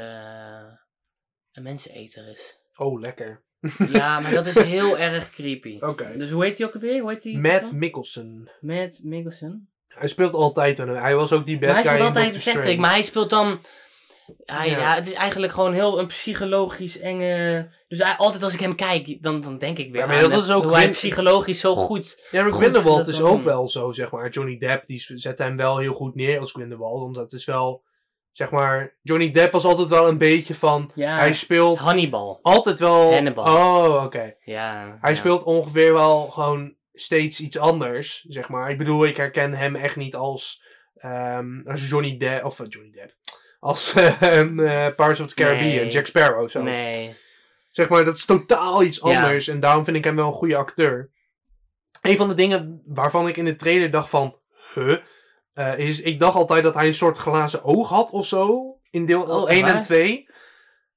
een menseneter is. Oh, lekker. Ja, maar dat is heel erg creepy. Oké. Dus hoe heet hij ook alweer? Hoe heet hij? Matt Mikkelsen. Matt Mikkelsen. Hij speelt altijd een. Hij was ook die bad Maar hij guy speelt altijd slechterik, Strange. maar hij speelt dan... Ja, Ja. ja. het is eigenlijk gewoon heel een psychologisch enge... Dus hij- altijd als ik hem kijk, dan, dan denk ik weer Ja, maar dat het- is ook hoe hij psychologisch zo goed... Ja, maar Grindelwald is ook doen. wel zo, zeg maar. Johnny Depp, die zet hem wel heel goed neer als Grindelwald. Want dat is wel, zeg maar... Johnny Depp was altijd wel een beetje van... Ja, Hij speelt Hannibal. altijd wel... Hannibal. Oh, oké. Ja. Hij ja. speelt ongeveer wel gewoon steeds iets anders, zeg maar. Ik bedoel, ik herken hem echt niet als, ehm, als Johnny Depp, of eh, Johnny Depp, als eh, Pirates of the Caribbean, Nee. Jack Sparrow. Zo. Nee. Zeg maar, dat is totaal iets Ja. anders en daarom vind ik hem wel een goede acteur. Een van de dingen waarvan ik in de trailer dacht van, huh, eh, is, ik dacht altijd dat hij een soort glazen oog had of zo, in deel Oh, 1 en waar? 2.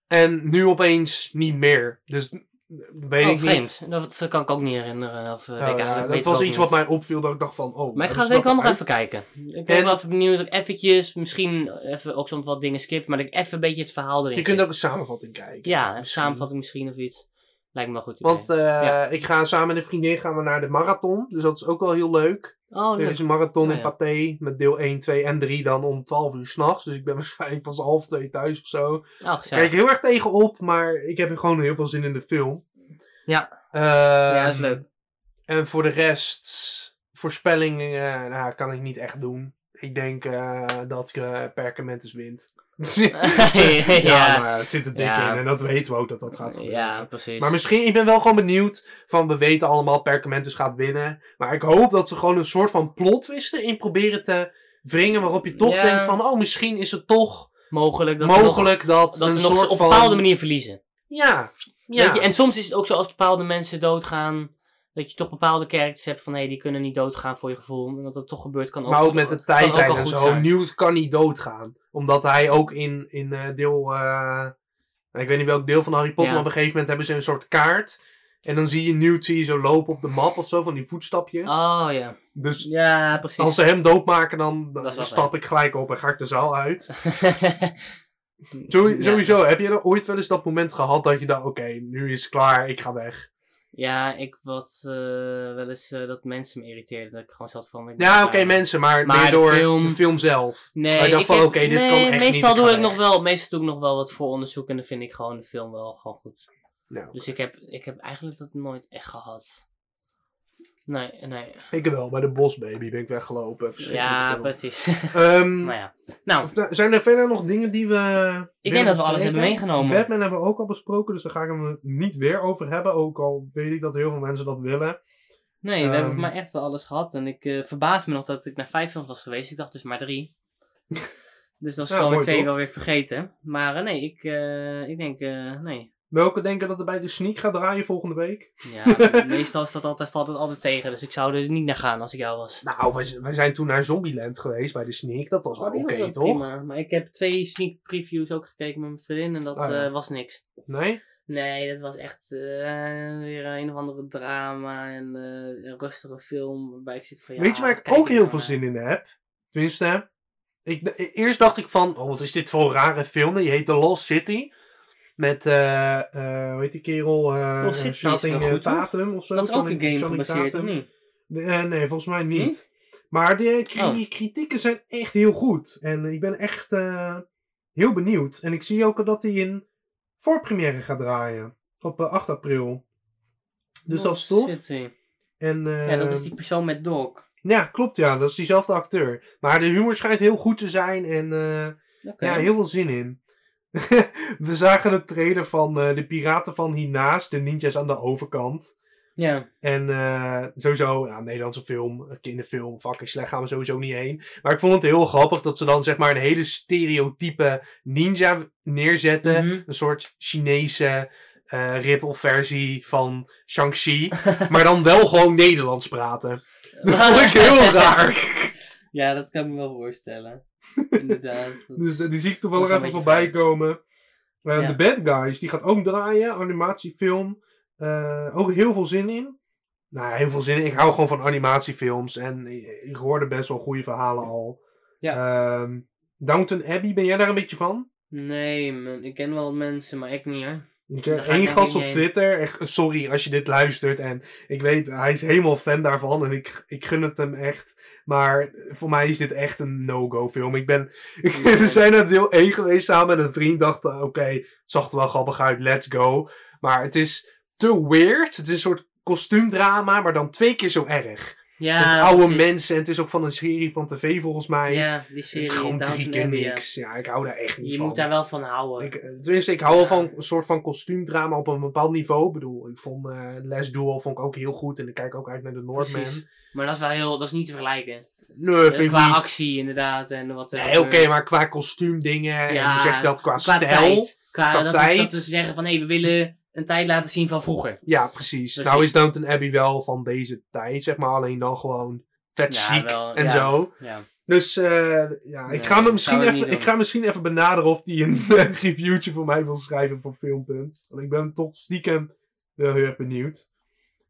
En nu opeens niet meer. Dus weet oh, ik niet. vreemd. Dat kan ik ook niet herinneren. Of, eh, Oh, ja, dat was iets niet. wat mij opviel, dat ik dacht van, oh. Maar ik ga zeker nog even kijken. Ik ben En- wel even benieuwd. Dat ik eventjes, misschien even ook soms wat dingen skip, maar dat ik even een beetje het verhaal erin Je kunt ook een samenvatting kijken. Ja, een misschien. samenvatting misschien of iets. Lijkt me wel goed. idee. Want eh, Ja. ik ga samen met een vriendin gaan we naar de marathon. Dus dat is ook wel heel leuk. oh, er leuk. is een marathon Oh, in ja. Pathé met deel 1, 2 en 3 dan om 12 uur s'nachts. Dus ik ben waarschijnlijk pas half twee thuis of zo. Oh, Kijk heel erg tegenop, maar ik heb gewoon heel veel zin in de film. Ja. Ehm, Ja, dat is leuk. En voor de rest, voorspellingen eh, nou, kan ik niet echt doen. Ik denk eh, dat uh, Perkamentus wint. ja, ja. maar het zit er dik Ja. in en dat weten we ook dat dat gaat gebeuren. ja, precies. Maar misschien, ik ben wel gewoon benieuwd van, we weten allemaal Perkamentus gaat winnen. Maar ik hoop dat ze gewoon een soort van plot twist erin proberen te wringen. Waarop je toch Ja. denkt van, oh misschien is het toch mogelijk dat we nog, mogelijk dat, dat een soort op een bepaalde manier verliezen. Ja, ja. Weet je? En soms is het ook zo als bepaalde mensen doodgaan. Dat je toch bepaalde characters hebt van hé, die kunnen niet doodgaan voor je gevoel. En dat dat toch gebeurt kan ook maar ook met de wel en zo. zijn. Newt kan niet doodgaan. Omdat hij ook in, in eh, deel... eh, ik weet niet welk deel van Harry Potter, Ja. maar op een gegeven moment hebben ze een soort kaart. En dan zie je Newt zie je zo lopen op de map of zo, van die voetstapjes. Oh ja. Dus Ja, precies. als ze hem doodmaken, dan, stap ik gelijk op en ga ik de zaal uit. ja. Sowieso, heb je er ooit wel eens dat moment gehad dat je dacht, oké, nu is het klaar, ik ga weg. Ja, ik wat eh, wel eens eh, dat mensen me irriteerden. Dat ik gewoon zat van. ik Ja, oké, klaar. mensen, maar, Maar meer de door film- de film zelf. Nee, Maar je dacht ik van, oké, dit kan echt niet, meestal ik doe ik nog wel, meestal doe ik nog wel wat vooronderzoek en dan vind ik gewoon de film wel gewoon goed. Nou, Dus ik heb, ik heb eigenlijk dat nooit echt gehad. Nee, nee. ik wel, bij de Boss Baby ben ik weggelopen. Ja, precies. Ehm, maar ja. Nou, of zijn er verder nog dingen die we... ik denk dat we alles hebben meegenomen. Batman hebben we ook al besproken, dus daar ga ik het niet weer over hebben. Ook al weet ik dat heel veel mensen dat willen. Nee, we Ehm. hebben voor mij echt wel alles gehad. En ik eh verbaas me nog dat ik naar vijf films was geweest. Ik dacht dus maar drie. dus dan is Ja, alweer twee wel weer vergeten. Maar eh, nee, ik, eh, ik denk, nee. Welke denken dat er bij de sneak gaat draaien volgende week? Ja, meestal is dat altijd, valt het altijd tegen. Dus ik zou er niet naar gaan als ik jou was. Nou, wij, zijn toen naar Zombieland geweest bij de sneak. Dat was wel Oh, oké, toch? prima. Maar ik heb twee sneak previews ook gekeken met mijn vriendin. En dat Oh, ja. eh, was niks. Nee? Nee, dat was echt eh, weer een of andere drama en eh, een rustige film. Waarbij ik zit van ja. Weet je waar ik ook heel nou veel zin in heb? Tenminste, ik, eerst dacht ik van, oh wat is dit voor een rare film? Die heet The Lost City. Met, eh, eh, hoe heet die kerel? eh wel goed, toch? Tatum of zo. Dat is ook een game Channing gebaseerd, of niet? De- eh, nee, volgens mij niet. Niet? Maar de Oh. kritieken zijn echt heel goed. En ik ben echt eh, heel benieuwd. En ik zie ook dat hij in voorpremière gaat draaien. Op eh, 8 april. Dus dat is tof. City. En, eh, Ja, dat is die persoon met Dog. ja, klopt ja. Dat is diezelfde acteur. Maar de humor schijnt heel goed te zijn. En eh, Oké. ja, heel veel zin in. We zagen een trailer van eh, de piraten van hiernaast. De ninjas aan de overkant. Ja. En eh, sowieso, Nederlandse film, kinderfilm, fucking slecht gaan we sowieso niet heen. Maar ik vond het heel grappig dat ze dan zeg maar een hele stereotype ninja neerzetten. Mhm. Een soort Chinese eh rip-off versie van Shang-Chi. maar dan wel gewoon Nederlands praten. Dat vond ik heel raar. Ja, dat kan ik me wel voorstellen. Inderdaad. Dus eh, die zie ik toevallig even voorbij komen. Eh, Ja. The Bad Guys, die gaat ook draaien, animatiefilm. Eh, ook heel veel zin in. Nou, ja, heel veel zin in. Ik hou gewoon van animatiefilms en ik, hoorde best wel goede verhalen al. Ehm, Downton Abbey, ben jij daar een beetje van? Nee, man, ik ken wel mensen, maar ik niet hoor. Ik heb één gast op Twitter, echt, sorry als je dit luistert. En ik weet, hij is helemaal fan daarvan. En ik, ik gun het hem echt. Maar voor mij is dit echt een no-go film. Ik ben, Nee. we zijn naar deel 1 geweest samen met een vriend. Dachten, oké, het zag er wel grappig uit, let's go. Maar het is te weird. Het is een soort kostuumdrama, maar dan twee keer zo erg. Ja, met oude mensen. En het is ook van een serie van tv volgens mij. Ja, die serie. gewoon drie keer ja. niks. Ja. ik hou daar echt niet Je van. moet daar wel van houden. Ik, eh, tenminste, ik hou wel Ja. van een soort van kostuumdrama op een bepaald niveau. Ik bedoel, ik vond eh Les Duel vond ik ook heel goed. En ik kijk ook uit naar de Northman. Precies. Maar dat is wel heel, dat is niet te vergelijken. Nee, Eh, vind ik qua niet. actie inderdaad en wat Nee, oké, maar qua kostuumdingen en hoe zeg je dat, qua, qua stijl. tijd. Qua, qua dat, tijd. dat ze zeggen van hé, we willen een tijd laten zien van vroeger. Ja, precies. Precies. Nou is Downton Abbey wel van deze tijd, zeg maar. Alleen dan gewoon vet Ja, chic wel, en ja. zo. Ja. Dus eh, ja, ik, ga me misschien even, ik ga misschien even benaderen of hij een eh, reviewtje voor mij wil schrijven voor Filmpunt. Want ik ben toch stiekem wel heel erg benieuwd.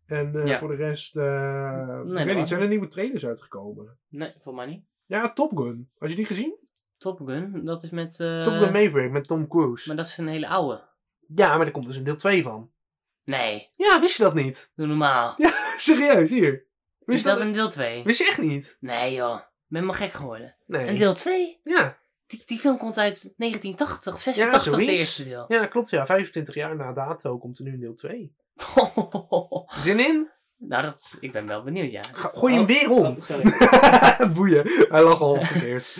En eh, voor de rest, Nee, ik weet niet, zijn er nieuwe trailers uitgekomen? Nee, voor mij niet. Ja, Top Gun. Had je die gezien? Top Gun, dat is met... Top Gun Maverick met Tom Cruise. Maar dat is een hele oude. Ja, maar er komt dus een deel 2 van. Nee, Ja, wist je dat niet? doe normaal. Serieus, hier. Is Wist, dat dat, een deel 2? wist je echt niet? Nee joh, ik ben maar gek geworden. Nee. Een deel 2? Ja. Die, die film komt uit 1980 of 86, de eerste deel. ja, klopt ja. 25 jaar na dato komt er nu een deel 2. Zin in? Nou, dat, ik ben wel benieuwd, ja. Ga- gooi hem Oh, weer om. oh, sorry. Boeien. Hij lag al verkeerd.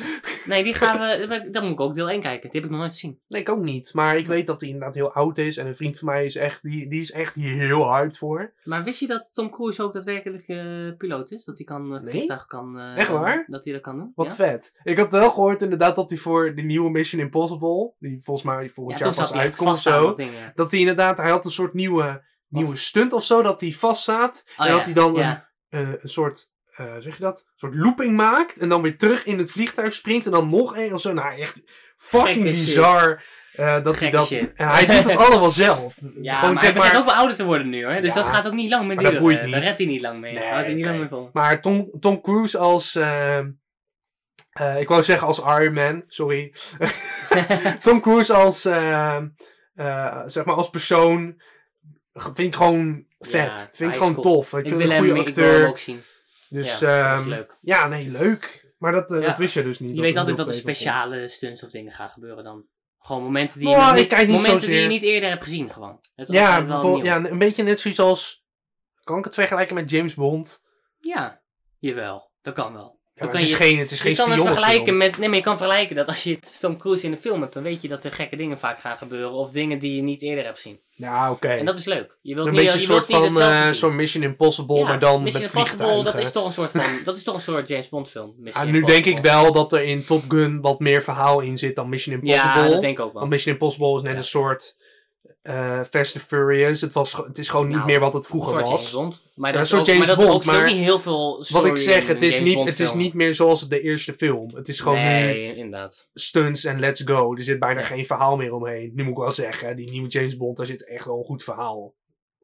Nee, die gaan we... Dan moet ik ook deel 1 kijken. Die heb ik nog nooit gezien. Nee, ik ook niet. Maar ik weet dat hij inderdaad heel oud is. En een vriend van mij is echt, die, die is echt hier heel hyped voor. Maar wist je dat Tom Cruise ook daadwerkelijk eh, piloot is? Dat hij kan uh, Nee? vliegtuig kan... eh, Echt waar? Dat hij dat kan doen? Wat ja? vet. Ik had wel gehoord inderdaad dat hij voor de nieuwe Mission Impossible, die volgens mij volgend Ja, jaar pas uitkomt zo, dat ding, ja. dat hij inderdaad, hij had een soort nieuwe, nieuwe stunt of zo, dat hij vast staat. Oh, en ja, dat hij dan ja. een, eh, een soort, eh, zeg je dat, een soort looping maakt en dan weer terug in het vliegtuig springt en dan nog een of zo. Nou, echt fucking Gekke bizar. eh, dat hij dat, shit. en hij doet het allemaal zelf. Ja, Gewoon, maar zeg hij begint ook wel ouder te worden nu hoor. Dus Ja. dat gaat ook niet lang meer dat duren. boeit niet. Daar redt hij niet lang mee. Nee, hij niet lang meer vol. Maar Tom, Tom Cruise als. ik wou zeggen als Iron Man, sorry. Tom Cruise als. zeg maar als persoon. Vind ik gewoon vet. Ja, vind ik gewoon cool. tof. Ik, Ik vind wil een goede hem acteur. ook zien. Dus ja, dat is leuk. ja, nee, leuk. Maar dat, eh, dat wist je dus niet. Je dat weet altijd dat er speciale stunts of dingen gaan gebeuren dan. Gewoon momenten die, Oh, je, ik niet, momenten die je niet eerder hebt gezien gewoon. Het is. Ja, wel ja, een beetje net zoiets als. Kan ik het vergelijken met James Bond? Ja, jawel. Dat kan wel. Ja, Dan kan het is je, geen, het is geen je kan het vergelijken met... Nee, maar je kan vergelijken dat als je Tom Cruise in een film hebt, dan weet je dat er gekke dingen vaak gaan gebeuren. Of dingen die je niet eerder hebt gezien. Ja, oké. En dat is leuk. Je wilt Een niet, beetje je een soort van zien. zo'n Mission Impossible, Ja, maar dan Mission met Impossible, vliegtuigen. dat is toch een soort van... dat is toch een soort James Bond film. Mission Ah, nu denk ik wel dat er in Top Gun wat meer verhaal in zit dan Mission Impossible. Ja, dat denk ik ook wel. Want Mission Impossible is net Ja. een soort eh Fast and Furious. Het, was, het is gewoon niet Nou, meer wat het vroeger soort James was. Bond. Maar dat is ook, James maar dat Bond, ook, maar niet heel veel Wat ik zeg, het is, niet, het is niet meer zoals de eerste film. Het is gewoon nu Nee, inderdaad. stunts en let's go. Er zit bijna Ja. geen verhaal meer omheen. Nu moet ik wel zeggen, die nieuwe James Bond, daar zit echt wel een goed verhaal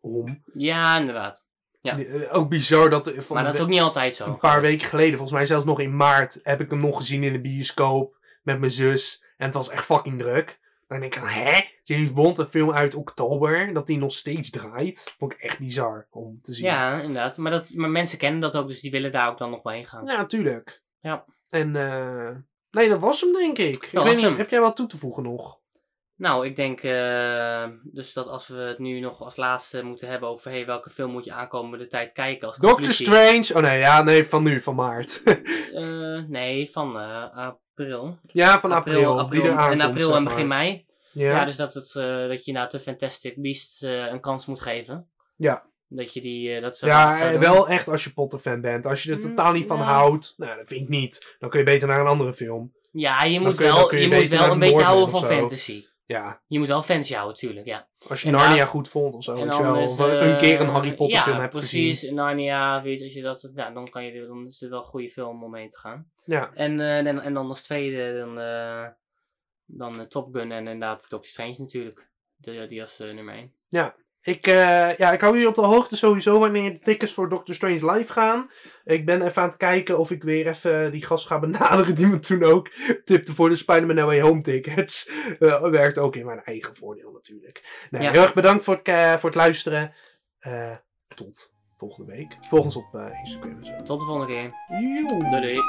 om. Ja, inderdaad. Ja. Eh, Ook bizar dat... er Van Maar dat is ook niet altijd zo. Een paar weken geleden, volgens mij zelfs nog in maart, heb ik hem nog gezien in de bioscoop met mijn zus. En het was echt fucking druk. Dan denk ik, hè? James Bond, een film uit oktober, dat die nog steeds draait. Vond ik echt bizar om te zien. Ja, inderdaad. Maar, dat, maar mensen kennen dat ook, dus die willen daar ook dan nog wel heen gaan. Ja, tuurlijk. Ja. En, eh nee, dat was hem denk ik. ik weet niet, heb jij wat toe te voegen nog? Nou, ik denk eh, dus dat als we het nu nog als laatste moeten hebben over hey, welke film moet je aankomende tijd kijken als Doctor. Strange. Oh nee, ja, nee, van nu, van maart. Eh, nee, van eh, april. ja, van april. april, die en april zeg en begin mei. Ja. Ja, dus dat, het, eh, dat je nou de Fantastic Beasts eh, een kans moet geven. Ja. Dat je die, eh, dat ze Ja, dat zou doen. wel echt als je Potter-fan bent. Als je er Mm, totaal niet van ja. houdt, nou, dat vind ik niet. Dan kun je beter naar een andere film. Ja, je moet je- wel, je je moet wel een beetje houden van fantasy. Ja, Je moet wel fantasy houden, tuurlijk, ja. als je. Narnia goed vond of zo. En weet wel. Of een eh, keer een Harry Potter ja, film hebt precies. gezien. Narnia, weet je, als je dat, ja, dan, kan je, dan is het wel een goede film om heen te gaan. Ja. En, eh, en, en dan als tweede, dan, eh, dan Top Gun en inderdaad Doctor Strange natuurlijk. De, die als nummer 1. Ik, eh, ja, ik hou jullie op de hoogte sowieso wanneer de tickets voor Doctor Strange live gaan. Ik ben even aan het kijken of ik weer even die gast ga benaderen die me toen ook tipte voor de Spider-Man No Way Home tickets. Eh, werkt ook in mijn eigen voordeel natuurlijk. Nou, Ja. Heel erg bedankt voor het, eh, voor het luisteren. Eh, tot volgende week. Volg ons op eh, Instagram en zo. Tot de volgende keer. Doei doei.